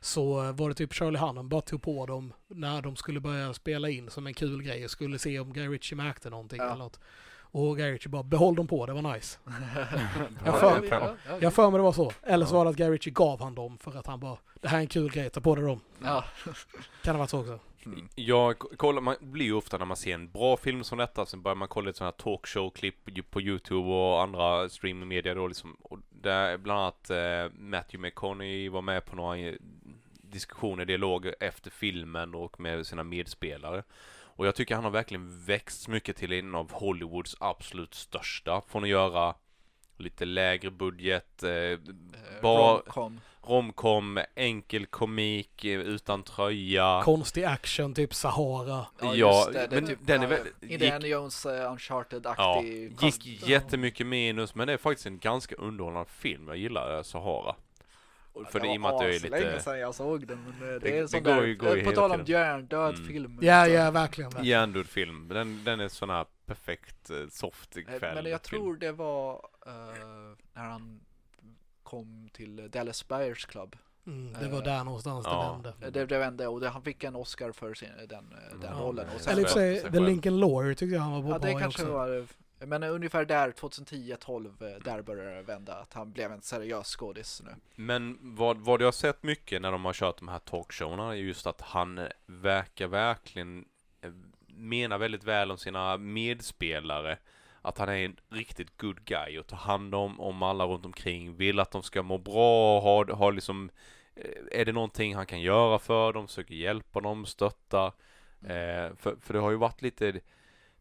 så eh, var det typ Charlie Hunnam bara tog på dem när de skulle börja spela in som en kul grej och skulle se om Guy Ritchie märkte någonting Ja. eller något. Och Guy Ritchie bara behåll dem på, det var nice. <laughs> <laughs> Jag Ja, för- ja, ja, ja. Jag för mig det var så. Eller så var det att Guy Ritchie gav han dem för att han bara, det här är en kul grej, ta på dig dem. Ja. Kan det varit så också? Mm. Jag kollar, man blir ju ofta när man ser en bra film som detta, så börjar man kolla lite sådana här talkshow-klipp på YouTube och andra streamingmedia då liksom. Och där bland annat eh, Matthew McConaughey var med på några eh, diskussioner, dialoger efter filmen och med sina medspelare. Och jag tycker han har verkligen växt mycket till en av Hollywoods absolut största. Från att göra lite lägre budget, eh, Eh, Romcom, enkel komik, eh, utan tröja. Konstig action, typ Sahara. Ja, just det, det men typ, den är väl- Indiana Jones uh, Ja, Uncharted-aktig. gick Ja. jättemycket minus, men det är faktiskt en ganska underhållande film. Jag gillar eh, Sahara. För det, i och med att jag är länge lite sedan jag såg den. Men det, Det- är en det sån går där, ju- går ju på tal om hjärndöd Mm. film. Ja, ja, verkligen. verkligen. hjärndöd film. Den, den är sån här perfekt soft Eh, kväll. Men jag film. tror det var eh, när han kom till Dallas Buyers Club. Mm, det var Eh, där någonstans ja. det vände. Eh, Det, det vände och det, han fick en Oscar för sin, den, eh, den Ja, rollen. Och sen, Eller sig, The. Lincoln Lawyer tyckte jag han var ja, bra det kanske också. var men eh, ungefär där 2010-12 eh, där började det vända att han blev en seriös skådis nu. Men vad, vad jag har sett mycket när de har kört de här talkshowerna är just att han eh, verkar verkligen eh, mena väldigt väl om sina medspelare. Att han är en riktigt good guy och tar hand om, om alla runt omkring. Vill att de ska må bra, har, har liksom eh, är det någonting han kan göra för dem, försöker hjälpa dem, stötta. Eh, för, för det har ju varit lite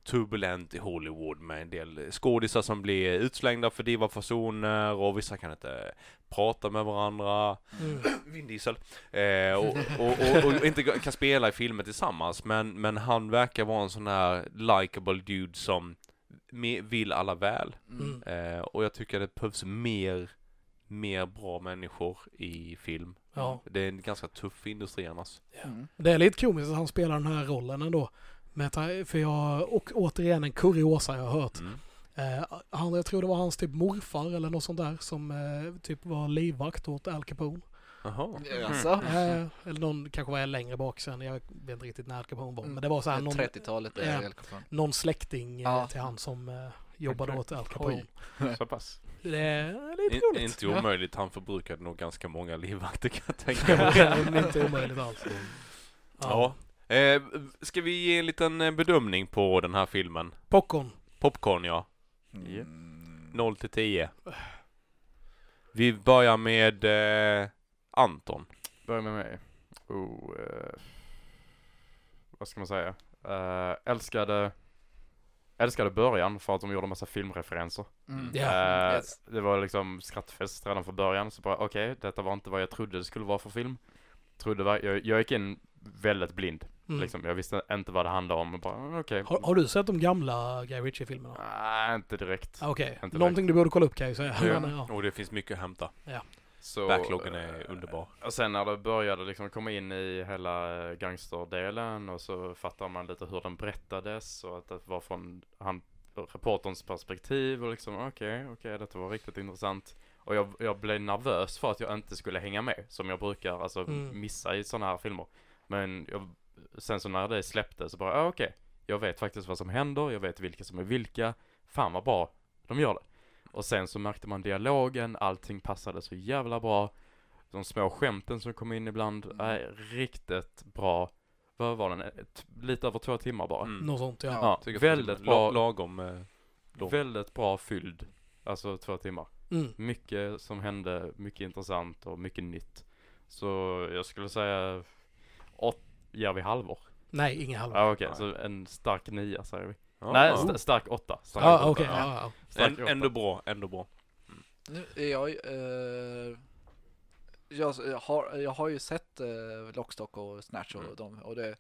turbulent i Hollywood med en del skådisar som blir utslängda för diva fasoner och vissa kan inte prata med varandra. Mm. <clears throat> Vin Diesel. Eh, och, och, och, och inte kan spela i filmer tillsammans men, men han verkar vara en sån här likable dude som vill alla väl. Mm. Eh, och jag tycker det behövs mer, mer bra människor i film. Ja. Det är en ganska tuff industri annars. Mm. Det är lite komiskt att han spelar den här rollen ändå. Med, för jag, och återigen en kuriosa jag har hört. Mm. Eh, han, jag tror det var hans typ morfar eller något sånt där som eh, typ var livvakt åt Al Capone. Jaha. Alltså, Eh, eller någon kanske var längre bak sen, jag vet inte riktigt när Al Capone var. Mm. Men det var så här någon, 30-talet är Ja. helt klart. någon släkting eh, Ja. till han som eh, jobbade åt Al <laughs> Capone. Så pass. Det är lite In, roligt. inte Ja. omöjligt, han förbrukade nog ganska många livvakter <laughs> kan jag tänka <laughs> mig. Det är inte omöjligt alls. Ja. Eh, ska vi ge en liten eh, bedömning på den här filmen? Popcorn. Popcorn ja. Mm. 0 till 10. Vi börjar med eh, Anton. Börja med mig. Oh, eh, vad ska man säga? Eh, älskade, älskade början för att de gjorde massa filmreferenser. Mm. Ja. Eh, Yes. Det var liksom skrattfest redan från början. Så bara okej, detta var inte vad jag trodde det skulle vara för film. Trodde, var- jag, jag gick in väldigt blind. Mm. Liksom. Jag visste inte vad det handlade om. och Bara, mm, okej. Har, har du sett de gamla Guy Ritchie-filmerna? Nej, inte direkt. Ah, Okej, Inte någonting du borde kolla upp kan jag ju säga. Ja. Men, <laughs> ja. Och det finns mycket att hämta. Så, Backloggen är eh, underbar. Och sen när det började liksom komma in i hela eh, gangsterdelen och så fattar man lite hur den berättades och att det var från han, reporterns perspektiv och liksom okej, okej, detta var riktigt intressant. Och jag, jag blev nervös för att jag inte skulle hänga med, som jag brukar alltså Mm. missa i sådana här filmer. Men jag, sen så när det släppte så bara, ah, okej, jag vet faktiskt vad som händer, jag vet vilka som är vilka. Fan vad bra de gör det. Och sen så märkte man dialogen, allting passade så jävla bra. De små skämten som kom in ibland Mm. är riktigt bra. Vad var den? Ett, lite över två timmar bara. Mm. Något sånt ja. Ja. Väldigt bra, la- lagom. Eh, lång. väldigt bra fylld. Alltså två timmar. Mm. Mycket som hände, mycket intressant och mycket nytt. Så jag skulle säga, åt, ger vi halvor? Nej, inga halva. Ja okej, Nej. så en stark nia säger vi. Ja. Nej, st- stark åtta. Stark Ja, åtta. okej. ja, ja. Stark En, åtta. ändå bra, ändå bra. Nu är jag, eh, jag, jag, har, jag har ju sett eh, Lockstock och Snatch och Mm. dem och det,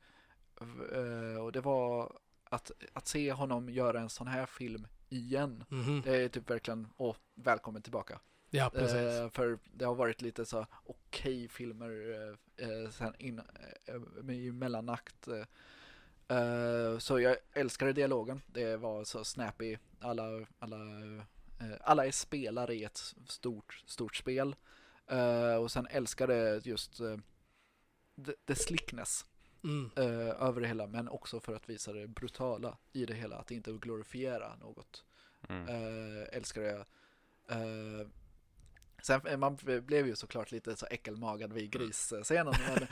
eh, och det var att, att se honom göra en sån här film igen. Mhm. Det är typ verkligen, åh, välkommen tillbaka. Ja, precis. Eh, för det har varit lite så okej filmer eh, eh, sen in, eh, med mellanakt. Eh, eh, så jag älskade dialogen. Det var så snappy. Alla, alla, eh, alla är spelare i ett stort, stort spel. Eh, och sen älskade just the, the slickness Mm. över det hela. Men också för att visa det brutala i det hela. Att inte glorifiera något. Mm. Uh, älskar jag. Eh, sen eh, man blev ju såklart lite så äckelmagad vid grisscenen. Men,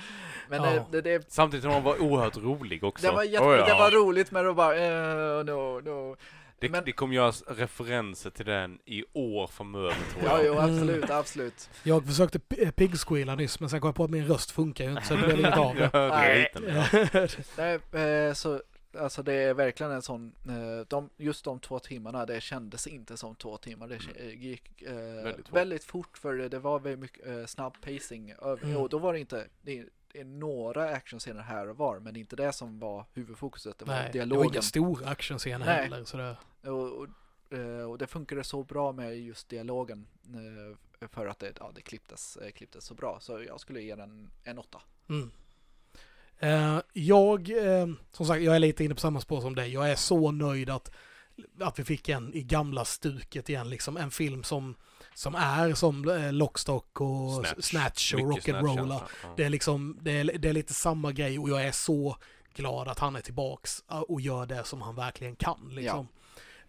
men <laughs> Ja. eh, det, det, Samtidigt som han var oerhört rolig också. det, var jätte, Oh, ja. det var roligt men var bara eh, no, no. det, men- det kommer göras referenser till den i år framöver tror Ja, jag. jo, absolut, absolut. Jag försökte p- piggsqueala nyss, men sen kom jag på att min röst funkar ju inte, så det blev inget av det. <laughs> <laughs> Nej, eh, så alltså det är verkligen en sån, eh, de, just de två timmarna, det kändes inte som två timmar. Det Mm. gick eh, Väldigt väldigt, fort. fort för det, det var väldigt mycket eh, snabb pacing. Mm. Och då var det inte, det är, några actionscener här och var, men inte det som var huvudfokuset. Det var Nej, det var dialogen. inga stora actionscener Nej. heller. Så det, och, och, eh, och det funkade så bra med just dialogen eh, för att det, ja, det klipptes, klipptes så bra. Så jag skulle ge den en åtta. mm. Eh, jag, eh, som sagt, jag är lite inne på samma spår som dig. Jag är så nöjd att, att vi fick en i gamla stuket igen, liksom en film som, som är som eh, Lockstock och Snatch, och Mycket Rock'n'Rolla. Snatch-känsla. Ja. Det är liksom, det är, det är lite samma grej och jag är så glad att han är tillbaks och gör det som han verkligen kan. Liksom.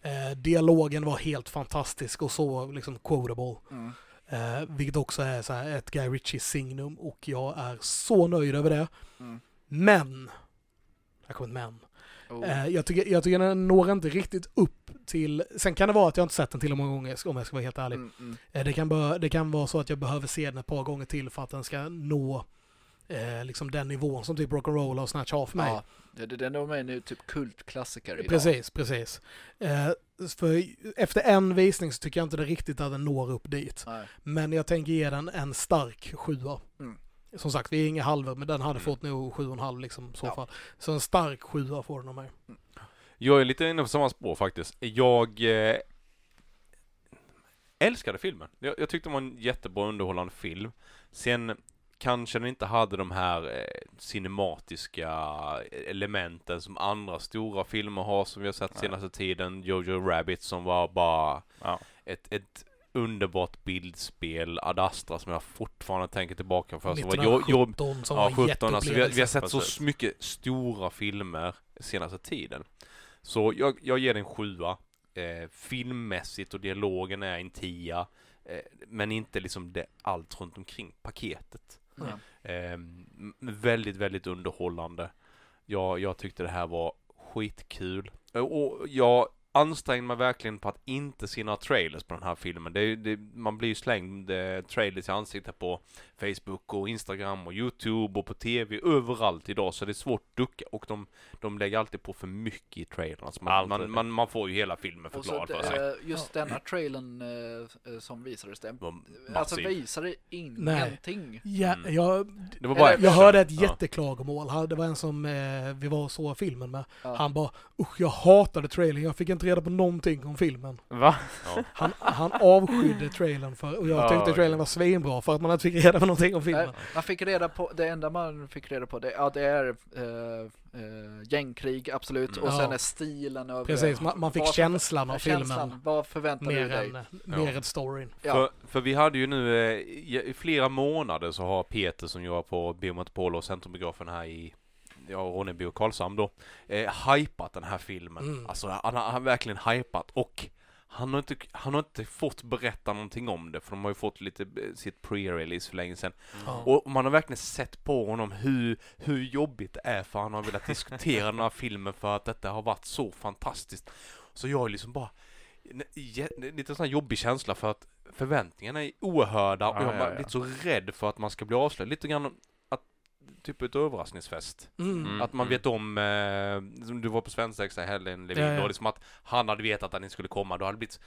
Eh, dialogen var helt fantastisk och så liksom quotable. Mm. Eh, vilket också är så här ett Guy Ritchie signum och jag är så nöjd över det. Mm. Men, här kommer men. Oh. Eh, jag, tycker, jag tycker den når inte riktigt upp till, sen kan det vara att jag inte sett den tillräckligt många gånger om jag ska vara helt ärlig. Mm, mm. Eh, Det kan, bör, det kan vara så att jag behöver se den ett par gånger till för att den ska nå eh, liksom den nivån som typ Rock'n'Roll och Snatch har för mig. Ja, den är nu typ kultklassiker idag. precis, precis. Eh, för efter en visning så tycker jag inte det riktigt att den når upp dit. Nej. Men jag tänker ge den en stark sjua. Mm. Som sagt, vi är inga halvor, men den hade Mm. fått nog sju och en halv liksom i så Ja. fall. Så en stark sjua får den av mig. Jag är lite inne på samma spår faktiskt. Jag eh, älskade filmen. Jag, jag tyckte det var en jättebra underhållande film. Sen kanske den inte hade de här eh, cinematiska elementen som andra stora filmer har som vi har sett Nej. senaste tiden. Jojo Rabbit som var bara Ja. ett, ett underbart bildspel. Ad Astra som jag fortfarande tänker tillbaka för. Som var jo, jo, 1917 som ja, var 17, alltså vi, har- vi har sett så Precis. mycket stora filmer senaste tiden. Så jag, jag ger den en sjua. Eh, filmmässigt och dialogen är en tia. Eh, men inte liksom det, allt runt omkring paketet. Ja. Eh, väldigt, väldigt underhållande. jag, jag tyckte det här var skitkul. Och jag ansträngde mig verkligen på att inte se några trailers på den här filmen. Det, det, man blir ju slängd eh, trailers i ansiktet på Facebook och Instagram och Youtube och på TV överallt idag så det är svårt att ducka och de, de lägger alltid på för mycket i trailern. Så man, man, man, man får ju hela filmen förklarad för sig. just denna trailern eh, eh, som visades var Alltså visade ingenting. Ja, Mm. jag, Det var bara jag hörde ett jätteklagomål. Han- Det var en som eh, vi var och såg filmen med. Ja. Han bara usch jag hatade trailern, jag fick inte reda på någonting om filmen. Va? Ja. Han, han avskydde trailern för, och jag Ja, tyckte trailern var svinbra för att man inte fick reda på någonting om Nej, filmen. man fick reda på, det enda man fick reda på det, ja det är eh, eh, gängkrig absolut och sen Ja. är stilen över Precis, man, man fick vad- känslan av känslan. filmen. Vad förväntar du dig? än, mer än storyn. Ja. För, för vi hade ju nu eh, i, flera månader så har Peter som jobbar på Biometropol och Centrumbiografen här i Ja, Ronneby och Karlshamn då eh, hypat den här filmen. Mm. Alltså han har han har verkligen hypat och han har, inte, han har inte fått berätta någonting om det för de har ju fått lite eh, sitt pre-release för länge sedan. Ja. Och man har verkligen sett på honom hur, hur jobbigt det är för han har velat diskutera <laughs> den här filmen för att detta har varit så fantastiskt. Så jag är liksom bara lite sån här jobbig känsla för att förväntningarna är oerhörda och Ja, jag ja. blivit så rädd för att man ska bli avslöjad. Lite grann att, typ ett överraskningsfest. Mm. Mm. Att man vet om, eh, som du var på svensexa i helgen Levin, Ja, ja. då liksom att han hade vetat att ni skulle komma, då hade det blivit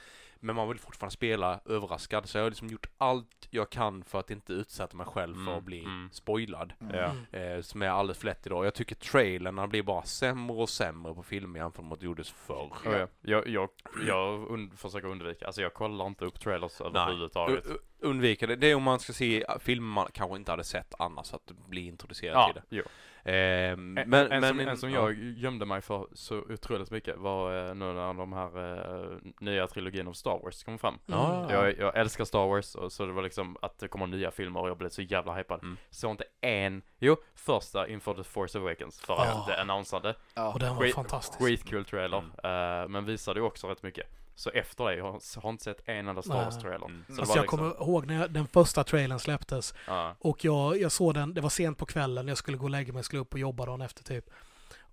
men man vill fortfarande spela överraskad så jag har liksom gjort allt jag kan för att inte utsätta mig själv för Mm, att bli mm. spoilad. Mm. Mm. Eh, som är alldeles för lätt idag. Jag tycker trailerna blir bara sämre och sämre på filmer jämfört med vad det gjordes förr. Ja. Jag, jag, jag und försöker undvika, alltså jag kollar inte upp trailers överhuvudtaget. Undvika det. Det är om man ska se filmer man kanske inte hade sett annars, att bli introducerad Ja, till det. jo. Eh, En, men, en, men, som, en som ja. jag gömde mig för så otroligt mycket var eh, nu när de här eh, nya trilogin av Star Wars kom fram. Mm. Jag, jag älskar Star Wars och så det var liksom att det kommer nya filmer och jag blev så jävla hypad. Mm. Så inte en, jo, första inför The Force Awakens för att Ja. det annonsade. Ja. Och den var Skit- fantastisk. Skitkul trailer, eh, men visade ju också rätt mycket. Så efter det, jag har, inte sett en enda Star Nej. Wars trailer. Mm. Så Alltså jag liksom, kommer ihåg när jag, den första trailern släpptes ja. och jag, jag såg den, det var sent på kvällen, jag skulle gå och lägga mig, skulle upp och jobba dagen efter typ.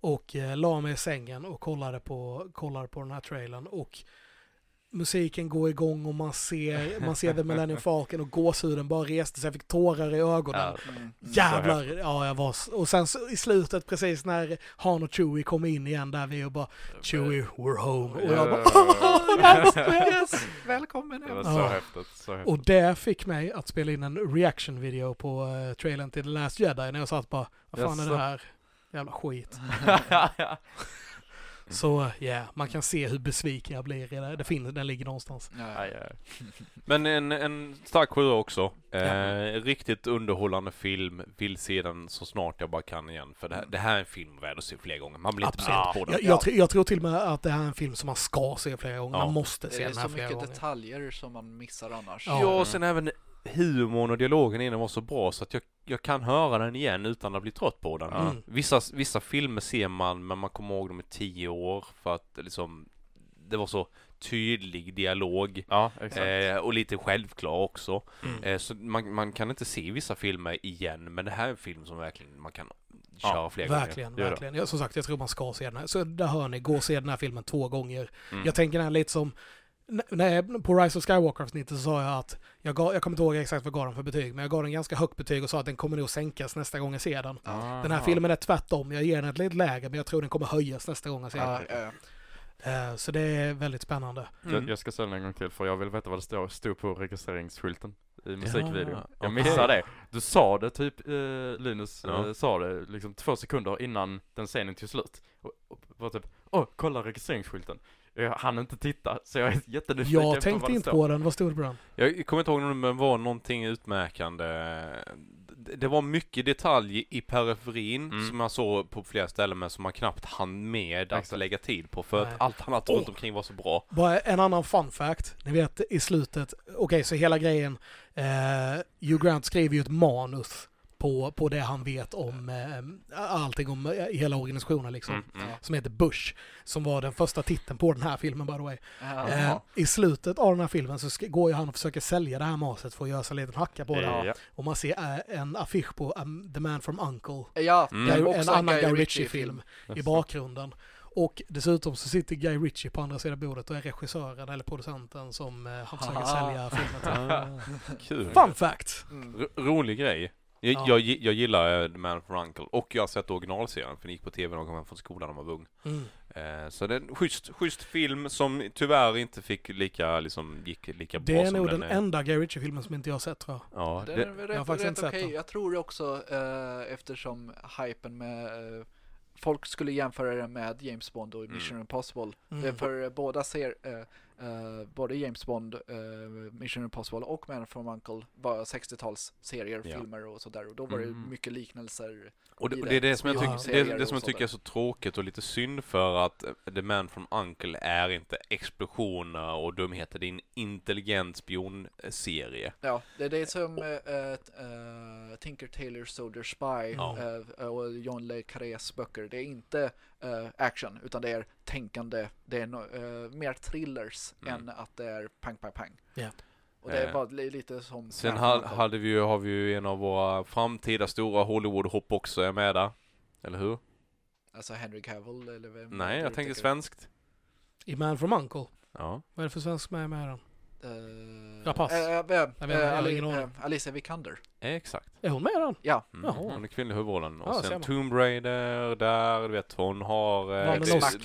Och eh, la mig i sängen och kollade på, kollade på den här trailern och musiken går igång och man ser, man ser The Millennium Falcon och gåshuden bara reste sig, jag fick tårar i ögonen. Ja. Mm. Jävlar! Ja, jag var... Och sen så, i slutet precis när Han och Chewie kom in igen där vi och bara Chewie, we're home. Och jag bara Yes, yes. Välkommen Det hem. var så Ja. häftigt, så häftigt. Och det fick mig att spela in en reaction-video på uh, trailern till The Last Jedi när jag satt bara Vad fan är Jaså? det här? Jävla skit. <laughs> Så ja, yeah, man kan se hur besviken jag blir det. Det finns, den ligger någonstans. Ja. Men en, en stark sjua också. Eh, Ja. Riktigt underhållande film. Vill se den så snart jag bara kan igen. För det här, det här är en film värd att se fler gånger. Man blir inte trött på den. Jag, jag, jag tror till och med att det här är en film som man ska se flera gånger. Ja. Man måste Det se är den här så flera mycket gånger. detaljer som man missar annars. Ja. Ja, och sen även humorn och dialogen i den var så bra så att jag, jag kan höra den igen utan att bli trött på den. Mm. Vissa, vissa filmer ser man, men man kommer ihåg dem i tio år för att liksom det var så tydlig dialog. Ja. Eh, och lite självklar också. Mm. Eh, så man, man kan inte se vissa filmer igen, men det här är en film som verkligen man kan köra Ja, fler Verkligen, Gör det. verkligen. Ja, som sagt, jag tror man ska se den här. Så där hör ni, gå och se den här filmen två gånger. Mm. Jag tänker den här lite som, n- när, på Rise of Skywalker-avsnittet så sa jag att, jag, gav, jag kommer inte ihåg exakt vad jag gav den för betyg, men jag gav den ganska högt betyg och sa att den kommer nog sänkas nästa gång jag ser den. Ah. Den här filmen är tvärtom, jag ger den ett lite lägre, men jag tror den kommer höjas nästa gång jag ser Ja, den. ja. Eh, Så det är väldigt spännande. Mm. Jag, jag ska ställa den en gång till för jag vill veta vad det står, stod på registreringsskylten i musikvideon. Ja, jag missade det. Du sa det typ, eh, Linus Ja. eh, sa det liksom två sekunder innan den scenen tog slut. Och, och var typ, åh, kolla registreringsskylten. Jag hann inte titta, så jag är jättenyfiken Jag på tänkte vad det inte på den, vad stod det på den? Jag kommer inte ihåg om det var någonting utmärkande. Det- var mycket detalj i periferin Mm. som jag såg på flera ställen men som man knappt hann med att Exakt. lägga tid på för Nej. att allt annat runt omkring var så bra. Bara en annan fun fact. Ni vet i slutet, okej så hela grejen, eh, Hugh Grant skriver ju ett manus på, på det han vet om eh, allting om eh, hela organisationen liksom. Mm, mm. Som heter Bush. Som var den första titeln på den här filmen by the way. Eh, I slutet av den här filmen så ska, går ju han och försöker sälja det här maset för att göra sig en liten hacka på det. Ja. Och man ser eh, en affisch på um, The Man from Uncle. Ja, Mm. en annan Guy Ritchie-film. I bakgrunden. Och dessutom så sitter Guy Ritchie på andra sidan bordet och är regissören eller producenten som eh, han försöker sälja filmen till. <laughs> Kul. Fun fact! Mm. Rolig grej. Jag, Ja. jag, jag gillar eh, The Man from Uncle och jag har sett originalserien för den gick på tv när jag kom hem från skolan när man var ung. Mm. Eh, så det är en schysst, schysst film som tyvärr inte fick lika, liksom, gick lika bra Det är som nog den den är. enda Guy Ritchie-filmen som inte jag har sett tror jag. Ja, Den det, är väl jag har rätt, faktiskt rätt inte sett okej. den. Jag tror också eh, eftersom hypen med eh, Folk skulle jämföra det med James Bond och Mission Mm. Impossible. Mm. För båda ser eh, både James Bond, eh, Mission Impossible och Man from Uncle var 60-tals serier, Ja. filmer och sådär. Och då var det Mm. mycket liknelser. och det, och det är det som jag, Ja. tycker, det, det som jag och tycker är så tråkigt och lite synd för att eh, The Man from Uncle är inte explosioner och dumheter. Det är en intelligent spionserie. Ja, det är det som eh, eh, Tinker Tailor Soldier Spy Ja. och John Le Carrés böcker. Det är inte eh, action utan det är tänkande. Det är no, eh, mer thrillers Mm. än att det är pang, pang, pang. Ja. Och det är Eh, bara li- lite som Sen ha, hade vi ju, har vi ju en av våra framtida stora Hollywood-hopp också är med där. Eller hur? Alltså Henry Cavill eller vem Nej, jag tänker tänker? svenskt. I Man from Uncle. Ja. Vad är det för svensk med med den? Eh, Ja, pass. eh, eh, Jag vet inte, jag har Ali- eh, Alicia Vikander. Exakt. Är hon med den? Ja. Mm. Jaha. Hon är kvinnlig i huvudrollen. Och Ja, sen. Tomb Raider där, du vet hon har... Eh, det,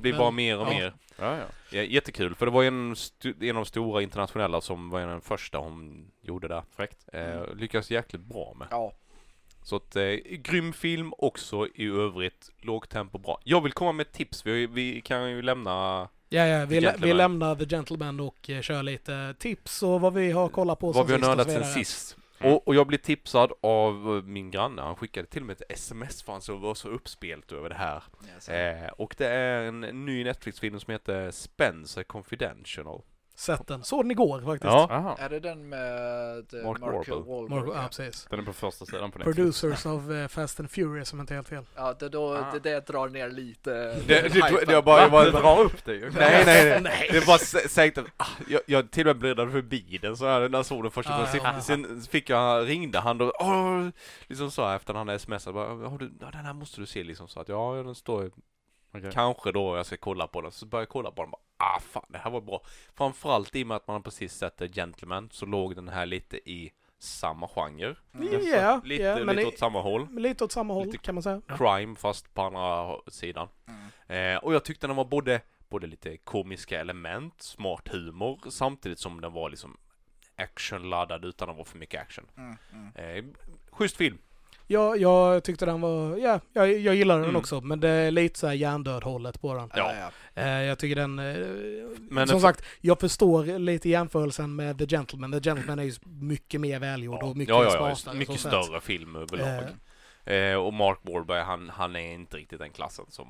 blir men- bara mer och ja. mer. Ja, ja. Ja, jättekul, för det var en, en av de stora internationella som var en av de första hon gjorde där. Fräckt. Eh, lyckades jäkligt bra med. Ja. Så att, eh, grym film också i övrigt. Lågt tempo, bra. Jag vill komma med ett tips, vi, vi kan ju lämna Ja, ja, vi, lä- vi lämnar The Gentleman och eh, kör lite tips och vad vi har kollat på vad vi har och nördat sen sist. Mm. Och, och jag blev tipsad av eh, min granne, han skickade till mig ett sms för han så var så uppspelt över det här. Så- Eh, och det är en ny Netflix-film som heter Spencer Confidential. Sett den. Såg den igår faktiskt. Ja, Jaha. Är det den med eh, Mark Mark, Wahlberg. Wahlberg? Mark, ja, precis. Den är på första sidan på Netflix. Producers of eh, Fast and Furious som inte helt fel. Ja, det, då, Ah. det, det drar ner lite Det, det, det, hypen. jag bara, jag bara, Du drar upp det ju. Nej, nej, nej. <laughs> Det var s- säkert, ah, jag, jag till och med bläddrade förbi den så här när jag såg den första Ja, gången. ja, Sen, sen fick jag, ringde han då, åh, liksom så här, efter han smsat, bara, har du, den här måste du se liksom så att ja, den står Okej. kanske då jag ska kolla på den. Så började jag kolla på den bara, ah fan det här var bra. Framförallt i och med att man har precis sett The Gentleman så låg den här lite i samma genre. Mm. Ja, lite, men lite i- åt samma håll. Lite åt samma håll Lite kan man säga. Crime fast på andra sidan. Mm. Eh, och jag tyckte den var både, både lite komiska element, smart humor, samtidigt som den var liksom actionladdad utan att vara för mycket action. Mm. Mm. Eh, schysst film. Jag, jag tyckte den var, ja, jag, jag gillar den Mm. också. Men det är lite så här hjärndöd hållet på den. Ja. Eh, jag tycker den, eh, Men som sagt, jag förstår lite jämförelsen med The Gentleman. The Gentleman är ju mycket mer välgjord och mycket ja, ja, ja, smartare. mycket större film överlag. Eh. Eh, och Mark Wahlberg, han, han är inte riktigt den klassen som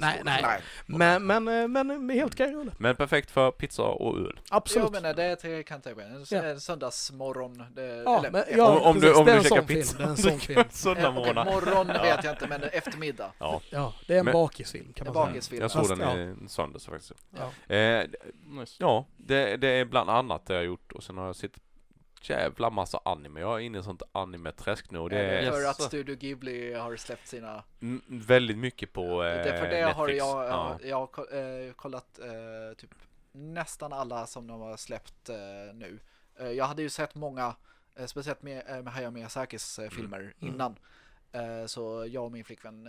Nej, står nej. för. Nej. Men, men, eh, men helt okej rulle. Men perfekt för pizza och öl. Absolut. Jag menar, det är-. En, Ja. en söndagsmorgon. Det, Ja, eller, men, ja, om, om du, precis. om Det är du en käkar pizza Det är en <laughs> sån film. Eh, okej, söndagmorgnar. morgon vet jag inte, men eftermiddag. Ja, Ja, det är en Men- bakisfilm kan man säga. bakisfilm. jag såg den ja. i söndags faktiskt. Ja. Eh, ja, det, det är bland annat det jag har gjort och sen har jag sett jävla massa anime. Jag är inne i sånt anime-träsk nu det Är för Yes. att Studio Ghibli har släppt sina... mm, väldigt mycket på eh, det, för det har Netflix. jag, Ja. jag har eh, kollat eh, typ nästan alla som de har släppt eh, nu. Eh, jag hade ju sett många, eh, speciellt med, med Hayao Miyazakis eh, filmer Mm. innan. Så jag och min flickvän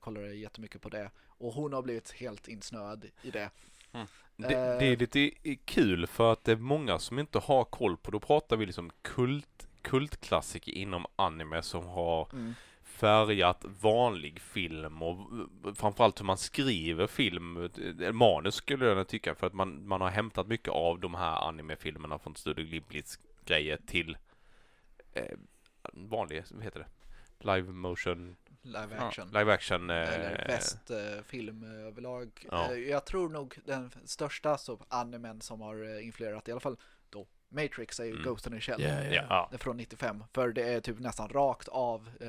kollade jättemycket på det. Och hon har blivit helt insnöad i det. Det, det Eh. är lite kul för att det är många som inte har koll på, då pratar vi liksom kult, kultklassiker inom anime som har Mm. färgat vanlig film och framförallt hur man skriver film, eh, manus skulle jag tycka för att man, man har hämtat mycket av de här animefilmerna från Studio Ghiblis grejer till eh, vanlig, vad heter det? Live motion, Live Ja, action. live action eh, Eller västfilm överlag. Ja. Eh, Jag tror nog den största så, animen som har eh, influerat i alla fall då Matrix är ju Mm. Ghost in the Shell. Ja, ja, ja. Ja. Det är Från 95. För det är typ nästan rakt av eh,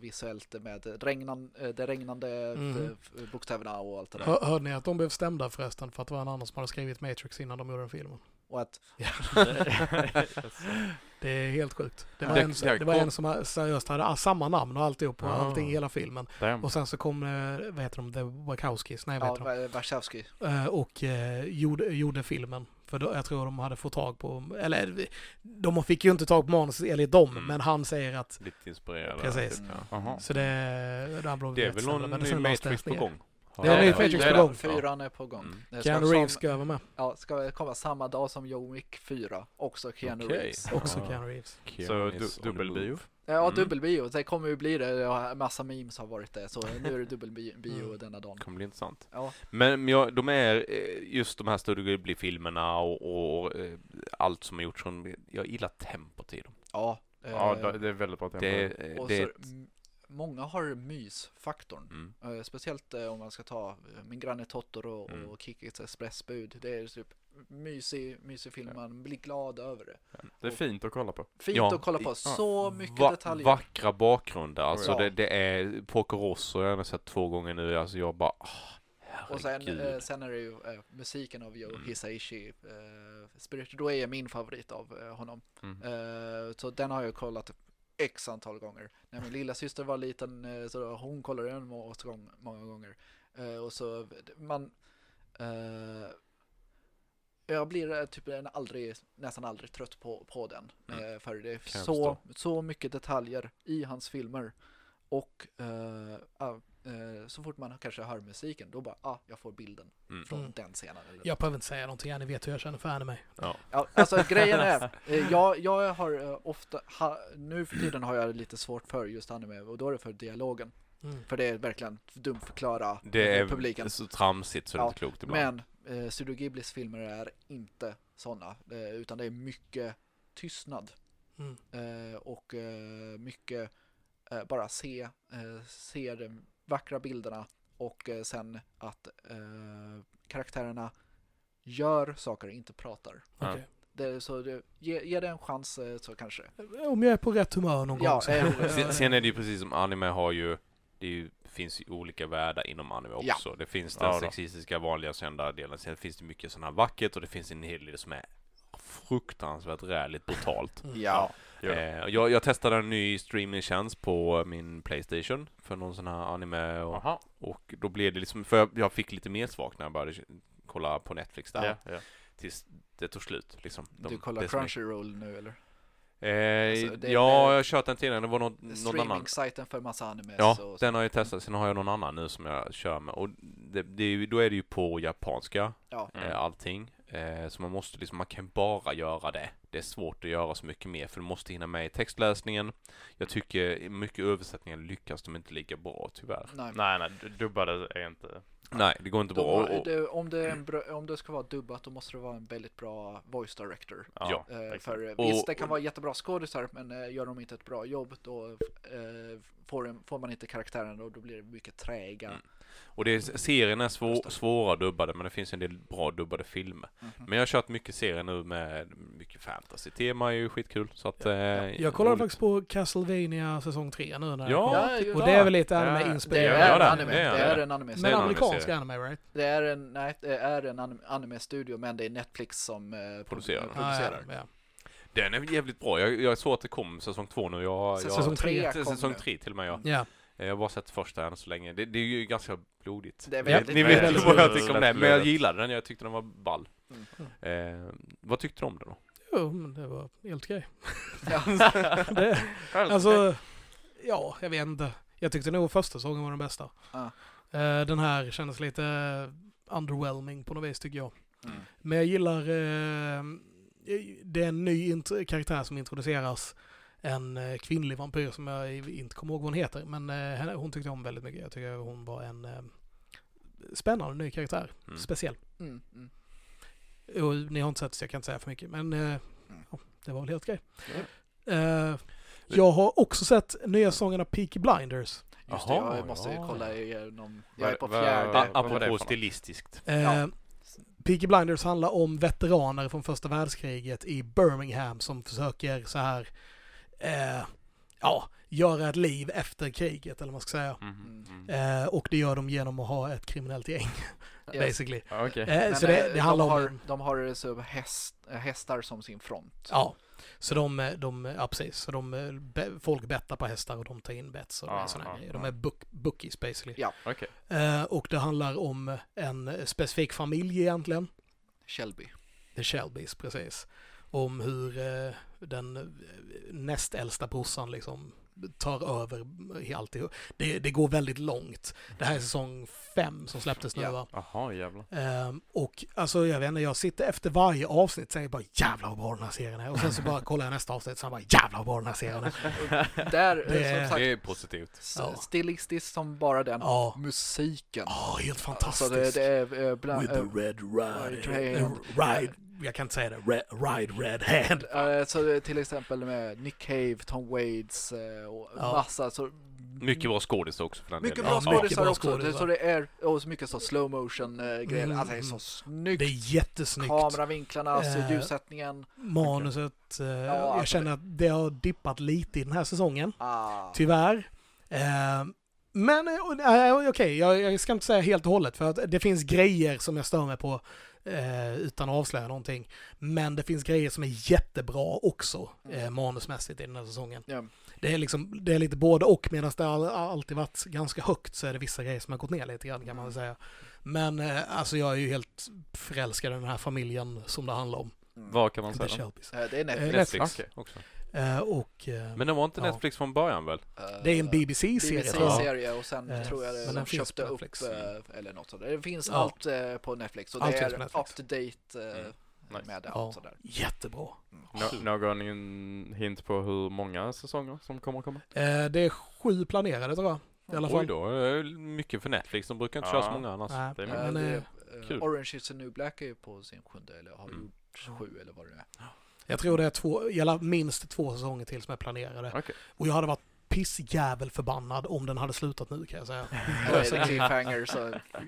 visuellt med regnan, eh, det regnande eh, f- bokstäverna och allt det där. Hör, hörde ni att de blev stämda förresten för att det var en annan som hade skrivit Matrix innan de gjorde den filmen? Och att, <laughs> <laughs> Det är helt sjukt. Det var, Det- en, det det var en som seriöst hade samma namn och alltihop och Ah. allting i hela filmen. Damn. Och sen så kom, eh, vad heter de, The Wachowskis, nej vad ja, heter de? Va- Wachowski. Eh, och eh, gjorde, gjorde filmen. För då, jag tror de hade fått tag på, eller de fick ju inte tag på manus enligt dem, Mm. men han säger att, Lite inspirerad. Precis. Typ, Mm. ja. Så det, där blev Det är väl någon men ny Matrix det på ner. gång? Det är en ny Ja, Matrix det på är gång. det. Fyran är på gång. Mm. Det Keanu som- Reeves ska över med. Ja, ska komma samma dag som John Wick 4. Också Keanu Okej. Reeves. Också Ja. Keanu Reeves. Keanu Så du, dubbelbio? Ja, Mm. dubbelbio. Det kommer ju bli det. Ja, Massa memes har varit det. Så nu är det dubbelbio <laughs> Mm. denna dagen. kommer bli intressant. Ja, Men ja, de är eh, just de här Studio Ghibli-filmerna och, och eh, allt som har gjorts. Jag gillar tempot i dem. ja. Ja, eh, det det är väldigt bra tempo. Det, det så, är ett, många har mysfaktorn. mm, Eh, speciellt eh, om man ska ta eh, Min granne Totoro och Mm. Kikis expressbud. Det är typ mysig, mysig film. Man blir glad över det. Det är fint att kolla på. Fint Ja, att kolla på. Så mycket va- detaljer. Vackra bakgrunder. Alltså Ja. det, det är Porco Rosso. Jag har sett två gånger nu. Alltså jag bara, ah, Och sen, eh, sen är det ju eh, musiken av Joe Mm. Hisaishi. Eh, Spirit då är min favorit av honom. Mm. Så den har jag kollat x antal gånger. När min lilla syster var liten eh, så hon kollade den gång- många gånger. Eh, och så man eh, jag blir typ en aldrig, nästan aldrig trött på, på den. Mm. För det är så, så mycket detaljer i hans filmer. Och eh, så fort man kanske hör musiken, då bara, ah, jag får bilden Mm. från Mm. den scenen. Eller Jag behöver inte säga någonting, ni vet hur jag känner för anime. Ja. Ja, alltså <laughs> grejen är, eh, jag, jag har eh, ofta, ha, nu för tiden har jag lite svårt för just anime och då är det för dialogen. Mm. För det är verkligen dumt förklara Det är publiken. så tramsigt så det är Ja, inte klokt ibland. Men eh, Studio Ghiblis filmer är inte sådana, eh, utan det är mycket tystnad Mm. eh, och eh, mycket eh, bara se, eh, se de vackra bilderna och eh, sen att eh, karaktärerna gör saker, inte pratar. Ja. Okej. Det, så det, ge, ge det en chans eh, så kanske. Om jag är på rätt humör någon Ja, gång så Sen, sen är det ju precis som anime har ju det ju, finns ju olika världar inom anime Ja. också. Det finns den Ja sexistiska vanliga kända delen. Sen finns det mycket sådana här vackert och det finns en hel del som är fruktansvärt räligt brutalt. Ja. Eh, jag, jag testade en ny streamingtjänst på min Playstation för någon sån här anime och, Jaha. och då blev det liksom, för jag, jag fick lite mer svag när jag började kolla på Netflix där. Tills det tog slut liksom. De- du kollar Crunchyroll nu eller? Eh, Alltså, ja, jag har kört den tidigare. Det var någon, någon annan. Streaming-sajten för massa animes. Ja, och så. den har jag testat. Sen har jag någon annan nu som jag kör med. Och det, det då är det ju på japanska, Ja. Eh, allting. Eh, så man måste liksom, man kan bara göra det. Det är svårt att göra så mycket mer för du måste hinna med i textläsningen. Jag tycker mycket översättningar lyckas de inte lika bra tyvärr. Nej. Nej, nej, du- dubbade är inte... Nej, det går inte Då, bra. Det, om, det en om det ska vara dubbat då måste det vara en väldigt bra voice director. Ja, Eh, för eh, Och- visst, det kan vara jättebra skådisar men eh, gör de inte ett bra jobb då eh, får, får man inte karaktären och då blir det mycket träiga. Mm. Och det är, serien är svår, det. svåra dubbade men det finns en del bra dubbade filmer. Mhm. Men jag har kört mycket serier nu med mycket fantasy. Tema är ju skitkul så att... Eh, Jag kollade faktiskt på Castlevania säsong 3 nu när Ja, jag Ja, kom. Och det är väl lite Ja, det anime-inspirerat. är, Ja, det- anime. det Det är det. en anime. Det är Men en amerikansk anime, right? Det är en, nej, det är en anim- anime-studio men det är Netflix som eh, Producerar. pro- Ah, ja, producerar. ja. Den är jävligt bra. Jag, jag såg att det kom säsong två nu. Jag, Säsong tre Säsong kom Säsong nu. tre till och med ja. ja. Eh, Jag har bara sett första än så länge. Det, det är ju ganska blodigt. Det är Ni- väldigt, Ni väldigt vet ju blodigt. vad jag tycker om det. Men jag gillade den. Jag tyckte den var ball. Mm. Eh, vad tyckte du om den då? Jo, men det var helt okej. <laughs> Det, <laughs> alltså, ja, jag vet inte. Jag tyckte nog första säsongen var den bästa. Ja. Eh, Den här kändes lite eh, underwhelming på något vis tycker jag. Mm. Men jag gillar, eh, det är en ny int- karaktär som introduceras. En eh, kvinnlig vampyr som jag inte kommer ihåg vad hon heter. Men eh, henne, hon tyckte om väldigt mycket. Jag tycker hon var en eh, spännande ny karaktär. Mm. Speciell. Mm, mm. Och ni har inte sett så jag kan inte säga för mycket. Men eh, ja, det var väl helt okej. Eh, jag har också sett nya säsongen av Peaky Blinders. Just det, Jaha, jag måste ja. kolla igenom. Jag är på fjärde. det apropå stilistiskt. Eh, Ja. Peaky Blinders handlar om veteraner från första världskriget i Birmingham som försöker så här, eh, ja, göra ett liv efter kriget eller vad man ska säga. Mhm, mm. Eh, och det gör de genom att ha ett kriminellt gäng, <laughs> Yes. basically. Ja, Okej. Eh, så det, det handlar de om... har, en- de har så häst, hästar som sin front. Ja, så de, de, ja precis, så de, eh, folk bettar på hästar och de tar in bets och Ja, sådana ja, grejer. De ja. är book, bookies basically. Ja. Okej. Eh, och det handlar om en specifik familj egentligen. Shelby. The Shelbys, precis. Om hur eh, den eh, näst äldsta brorsan liksom tar över i alltihop. Det, det går väldigt långt. Det här är säsong fem som släpptes nu Ja. va? Jaha, jävlar. Ehm, och alltså jag vet inte, jag sitter efter varje avsnitt och säger bara jävlar vad bra den här serien är. Och sen så bara <laughs> kollar jag nästa avsnitt och bara jävlar vad bra den här serien är. <laughs> Där, Det är- som sagt, Det är positivt. Ja. stilistiskt som bara den. Ja. Musiken. Ja, helt Så fantastiskt. det, det är eh, bland, With the eh, red ride. Ride Ride. Jag kan inte säga det. Re- Ride red hand. så till exempel med Nick Cave, Tom Waits eh, och Ja. massa så Mycket bra skådisar också för den Mycket delen. bra Ja, skådisar bra också. Skådisar. så det är och så mycket så slow motion eh, grejer. Mm, Alltså det är så mm. snyggt. Det är jättesnyggt. Kameravinklarna, alltså Eh, ljussättningen. Manuset. eh, jag alltså känner att det har dippat lite i den här säsongen. Ah. Tyvärr. Eh, men eh, okej, jag, jag ska inte säga helt och hållet för att det finns grejer som jag stör mig på eh, utan att avslöja någonting. Men det finns grejer som är jättebra också eh, manusmässigt i den här säsongen. Ja. Det är liksom, det är lite både och medan det har alltid varit ganska högt så är det vissa grejer som har gått ner lite grann kan man väl säga. Men eh, alltså jag är ju helt förälskad i den här familjen som det handlar om. Mm. Vad kan man säga? Shelbys. Eh, Det är Netflix. Eh, Netflix Okej. också. Eh, och eh, Men det var inte Ja. Netflix från början väl? Eh, det är en BBC-serie. BBC-serie och sen Eh, tror jag men det, den de finns köpte upp eller något sånt. där. Det finns Ja. allt på Netflix och det Allt finns är Netflix. up to date Mm. Nice. med det. Ja. Sådär. Jättebra. Nå- någon in- hint på hur många säsonger som kommer att komma? Det är sju planerade tror jag. I alla Oj fall. då, eh, mycket för Netflix. De brukar inte köra så Ja. många annars. Nej, Det är men, det, kul. Orange is the new black är ju på sin sjunde eller har Mm. gjort sju eller vad det är. Jag tror det är två, alla minst två säsonger till som är planerade. Okej. Och jag hade varit pissjävel förbannad om den hade slutat nu kan jag säga. <laughs> Eller är det cliffhanger så...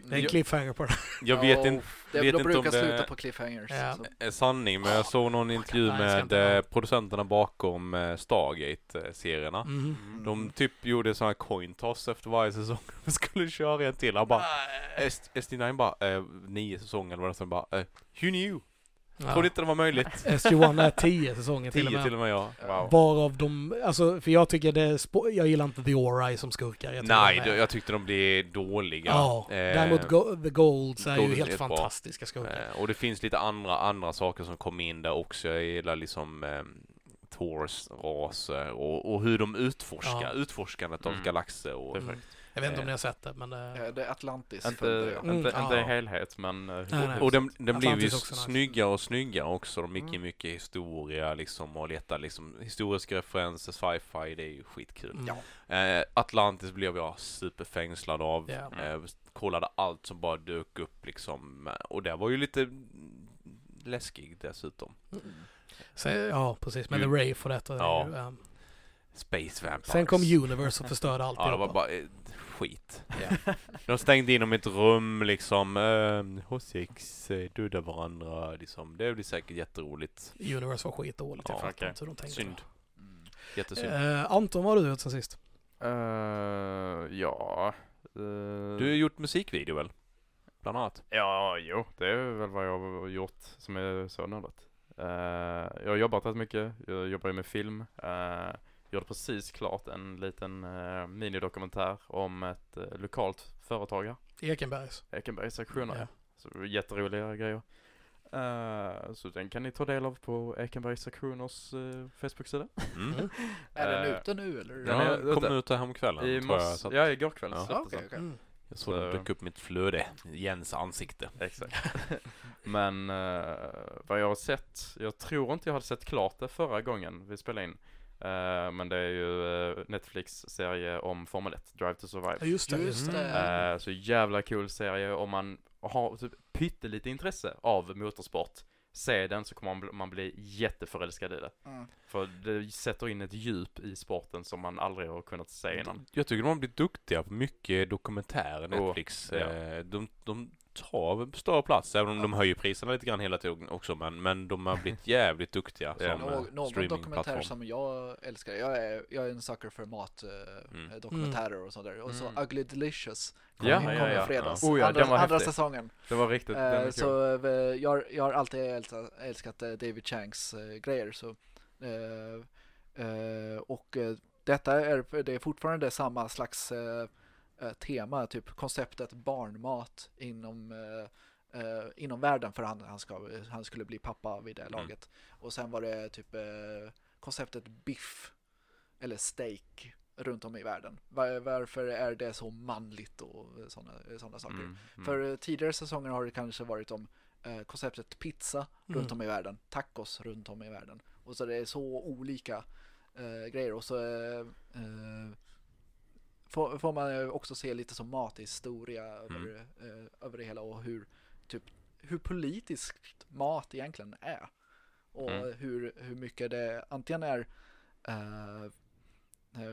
Det är en cliffhanger på den. Jag vet inte, Det, vet de inte brukar om det- sluta på cliffhangers. Så. är sanning, men jag såg någon intervju med eh, producenterna bakom eh, Stargate-serierna. Mhm. De typ gjorde sådana här coin toss efter varje säsong. <laughs> De skulle köra en till. Han bara, S- SD9 bara, eh, nio säsonger eller vad det var, bara, eh, who knew? Ja. Trodde inte det var möjligt. <laughs> SG-1 är tio säsonger till och Tio med. till och med ja. Wow. Varav de, alltså för jag tycker det är, jag gillar inte The Ori som skurkar. Jag Nej, de är- jag tyckte de blev dåliga. Ja, Eh, däremot Go- The Golds är ju Golds är helt bra. fantastiska skurkar. Eh, och det finns lite andra, andra saker som kom in där också. Jag gillar liksom eh, Thors raser och, och hur de utforskar, Ja. utforskandet av Mm. galaxer och Perfekt. Jag vet inte om ni har sett det, men... eh, Eh, Det är Atlantis Inte, följde jag. Mm, inte, ja. inte helhet men... eh, Nej, nej. Och den, den blev ju snyggare och snyggare också. De mycket, Mm. mycket historia liksom och leta liksom historiska referenser, sci-fi, det är ju skitkul. mm, Ja. Eh, Atlantis blev jag superfängslad av. Ja. Eh, kollade allt som bara dök upp liksom. Eh, Och det var ju lite läskig dessutom. Så, ja, precis. Men Mm. The Wraith och detta. är Ja. ju, ehm, Space Vampires. sen kom Universe och förstörde Ja, alltihopa. det var bara eh, skit. Ja. <laughs> De stängde in dem i ett rum liksom. Eh, H6 eh, varandra liksom. Det blir säkert jätteroligt. Universe var skitdåligt. Jag Ja, fattar okej. inte hur de tänkte. Synd. Mm. Jättesynd. Eh, Anton, vad har du gjort sen sist? Eh, ja... eh, Du har gjort musikvideo väl? Bland annat. Ja, jo, det är väl vad jag har gjort som är så nördigt. Eh, jag har jobbat rätt mycket, jag jobbar ju med film. Uh, gjorde precis klart en liten uh, minidokumentär om ett uh, lokalt företag här, Ekenbergs. Ekenbergs auktioner. Ja. Så jätteroliga grejer. Eh, så den kan ni ta del av på Ekenbergs auktioners uh, Facebook-sida. Mm. Mm. <laughs> Är den Eh, ute nu eller? Den Ja, är jag kom ute. ut här häromkvällen I tror jag. Så att ja igår kväll Ja. Den. Mm. jag såg den Så- dök upp mitt flöde. Jens ansikte. Exakt. <laughs> Men eh, vad jag har sett, jag tror inte jag hade sett klart det förra gången vi spelade in. Eh, men det är ju eh, Netflix-serie om Formel 1, Drive to Survive. Ja, just det. Just Just det. Eh, så jävla cool serie om man har typ pyttelite intresse av motorsport. Se den så kommer man, bli- man bli jätteförälskad i det. Mm. För det sätter in ett djup i sporten som man aldrig har kunnat se innan. Jag tycker de har blivit duktiga på mycket dokumentärer, Oh, Netflix. ja. Eh, De, de ta större plats, även om de höjer priserna lite grann hela tiden också, men, men de har blivit <laughs> jävligt duktiga Ja. som Någon, eh, någon dokumentär streamingplattform. som jag älskar, jag är, jag är en sucker för mat, eh, Mm. dokumentärer och sånt där. Och så Mm. Ugly Delicious kom, Ja, kom ja, i ja. fredags, Oh ja, andra, den var andra häftig. säsongen. Det var riktigt, cool. så eh, jag, jag har alltid älskat, älskat David Changs grejer. Så, och detta är, det är fortfarande samma slags tema, typ konceptet barnmat inom eh, eh, inom världen för han, han, ska, han skulle bli pappa vid det Mm. laget. Och sen var det typ eh, konceptet biff eller steak runt om i världen. Var, varför är det så manligt och sådana såna saker? Mm, mm. För eh, tidigare säsonger har det kanske varit om eh, konceptet pizza Mm. runt om i världen, tacos runt om i världen. Och så det är så olika eh, grejer. Och så eh, eh, får, får man också se lite som mathistoria över, eh, över det hela och hur, typ, hur politiskt mat egentligen är. Och Mm. hur, hur mycket det antingen är eh,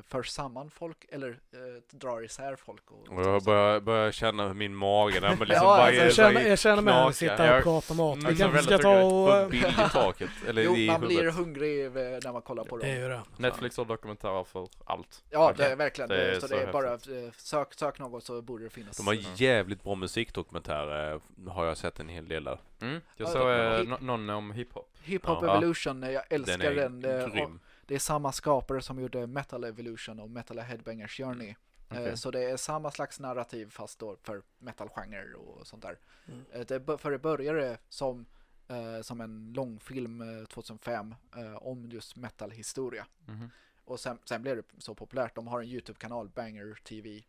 för samman folk eller eh, drar isär folk. Och, Och jag börjar, börjar känna hur min mage, där, men <laughs> liksom Ja, bara, alltså, Jag känner, jag känner sitter här och Jag- pratar mat. Mm, Vi kanske ska ta och... Eh, i taket, eller Jo, i man blir hungrig eh, när man kollar på Det är dem. ju det. Netflix har dokumentärer för allt. Ja, det är verkligen. Det är så, så det är bara eh, sök, sök något så borde det finnas. De har jävligt bra musikdokumentärer, har jag sett en hel del av. Mm. Jag Ja, såg eh, någon om hiphop. Hip Hop Ja. Evolution, eh, jag älskar Den den. är eh, och grym. Det är samma skapare som gjorde Metal Evolution och Metal Headbangers Journey. Eh, Okej. Så det är samma slags narrativ fast då för metalgenre och sånt där. Mm. Eh, Det, för det började som, eh, som en långfilm eh, 2005 eh, om just metalhistoria. Mhm. Och sen, sen blev det så populärt. De har en YouTube-kanal, Banger TV.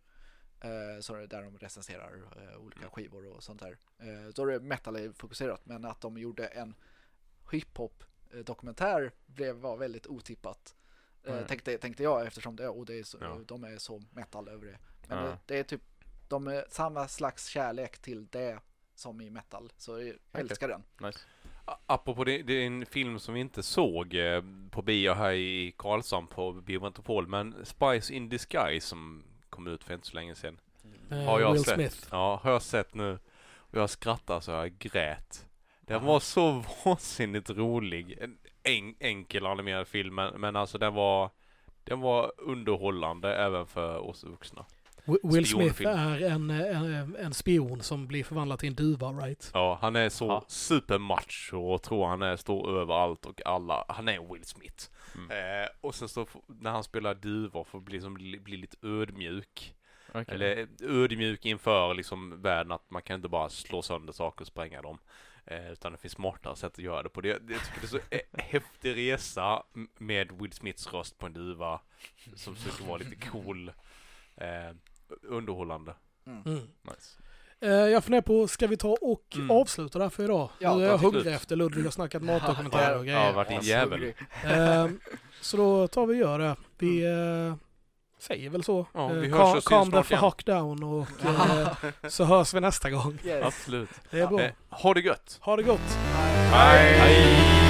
Så där de recenserar olika skivor och sånt där. Då är det metal-fokuserat. Men att de gjorde en hiphop-dokumentär blev, var väldigt otippat. Eh, Mm. tänkte, tänkte jag eftersom det, och det är så, Ja. de är så metal över det. Men Ja. det, det är typ de är samma slags kärlek till det som i metal. Så jag älskar den. Nice. Apropå det, det är en film som vi inte såg eh, på bio här i Karlshamn på Bio Metropol, men Spice in Disguise som kom ut för inte så länge sedan. Eh, Har jag Will sett? Smith. Ja, har jag sett nu. Och jag skrattar så jag grät. Den var så vansinnigt rolig. En en, enkel animerad film, men, men alltså den var den var underhållande även för oss vuxna. Wi- Will Smith är en, en, en spion som blir förvandlad till en duva, right? Ja, han är så Ja. supermacho och tror han är stor överallt och alla. Han är Will Smith. Mm. Eh, och sen så när han spelar duvor får bli, som, bli lite ödmjuk. Okej. Eller ödmjuk inför liksom världen att man kan inte bara slå sönder saker och spränga dem. Eh, utan det finns smartare sätt att göra det på. Det, jag tycker det är så häftig resa med Will Smiths röst på en duva. Som försöker vara lite cool. Eh, underhållande. Mm. Nice. Eh, jag funderar på, ska vi ta och Mm. avsluta där för idag? Ja, nu är jag hungrig efter Ludvig har snackat matdokumentärer och Ja, grejer. vart din As- jävel. Eh, så då tar vi och gör det. Vi eh, säger väl så. Ja, vi Eh, hörs och calm the fuck down och <laughs> eh, så hörs vi nästa gång. Yes. Absolut. Det är bra. Eh, ha det gött! Ha det gott! Hej. Hej!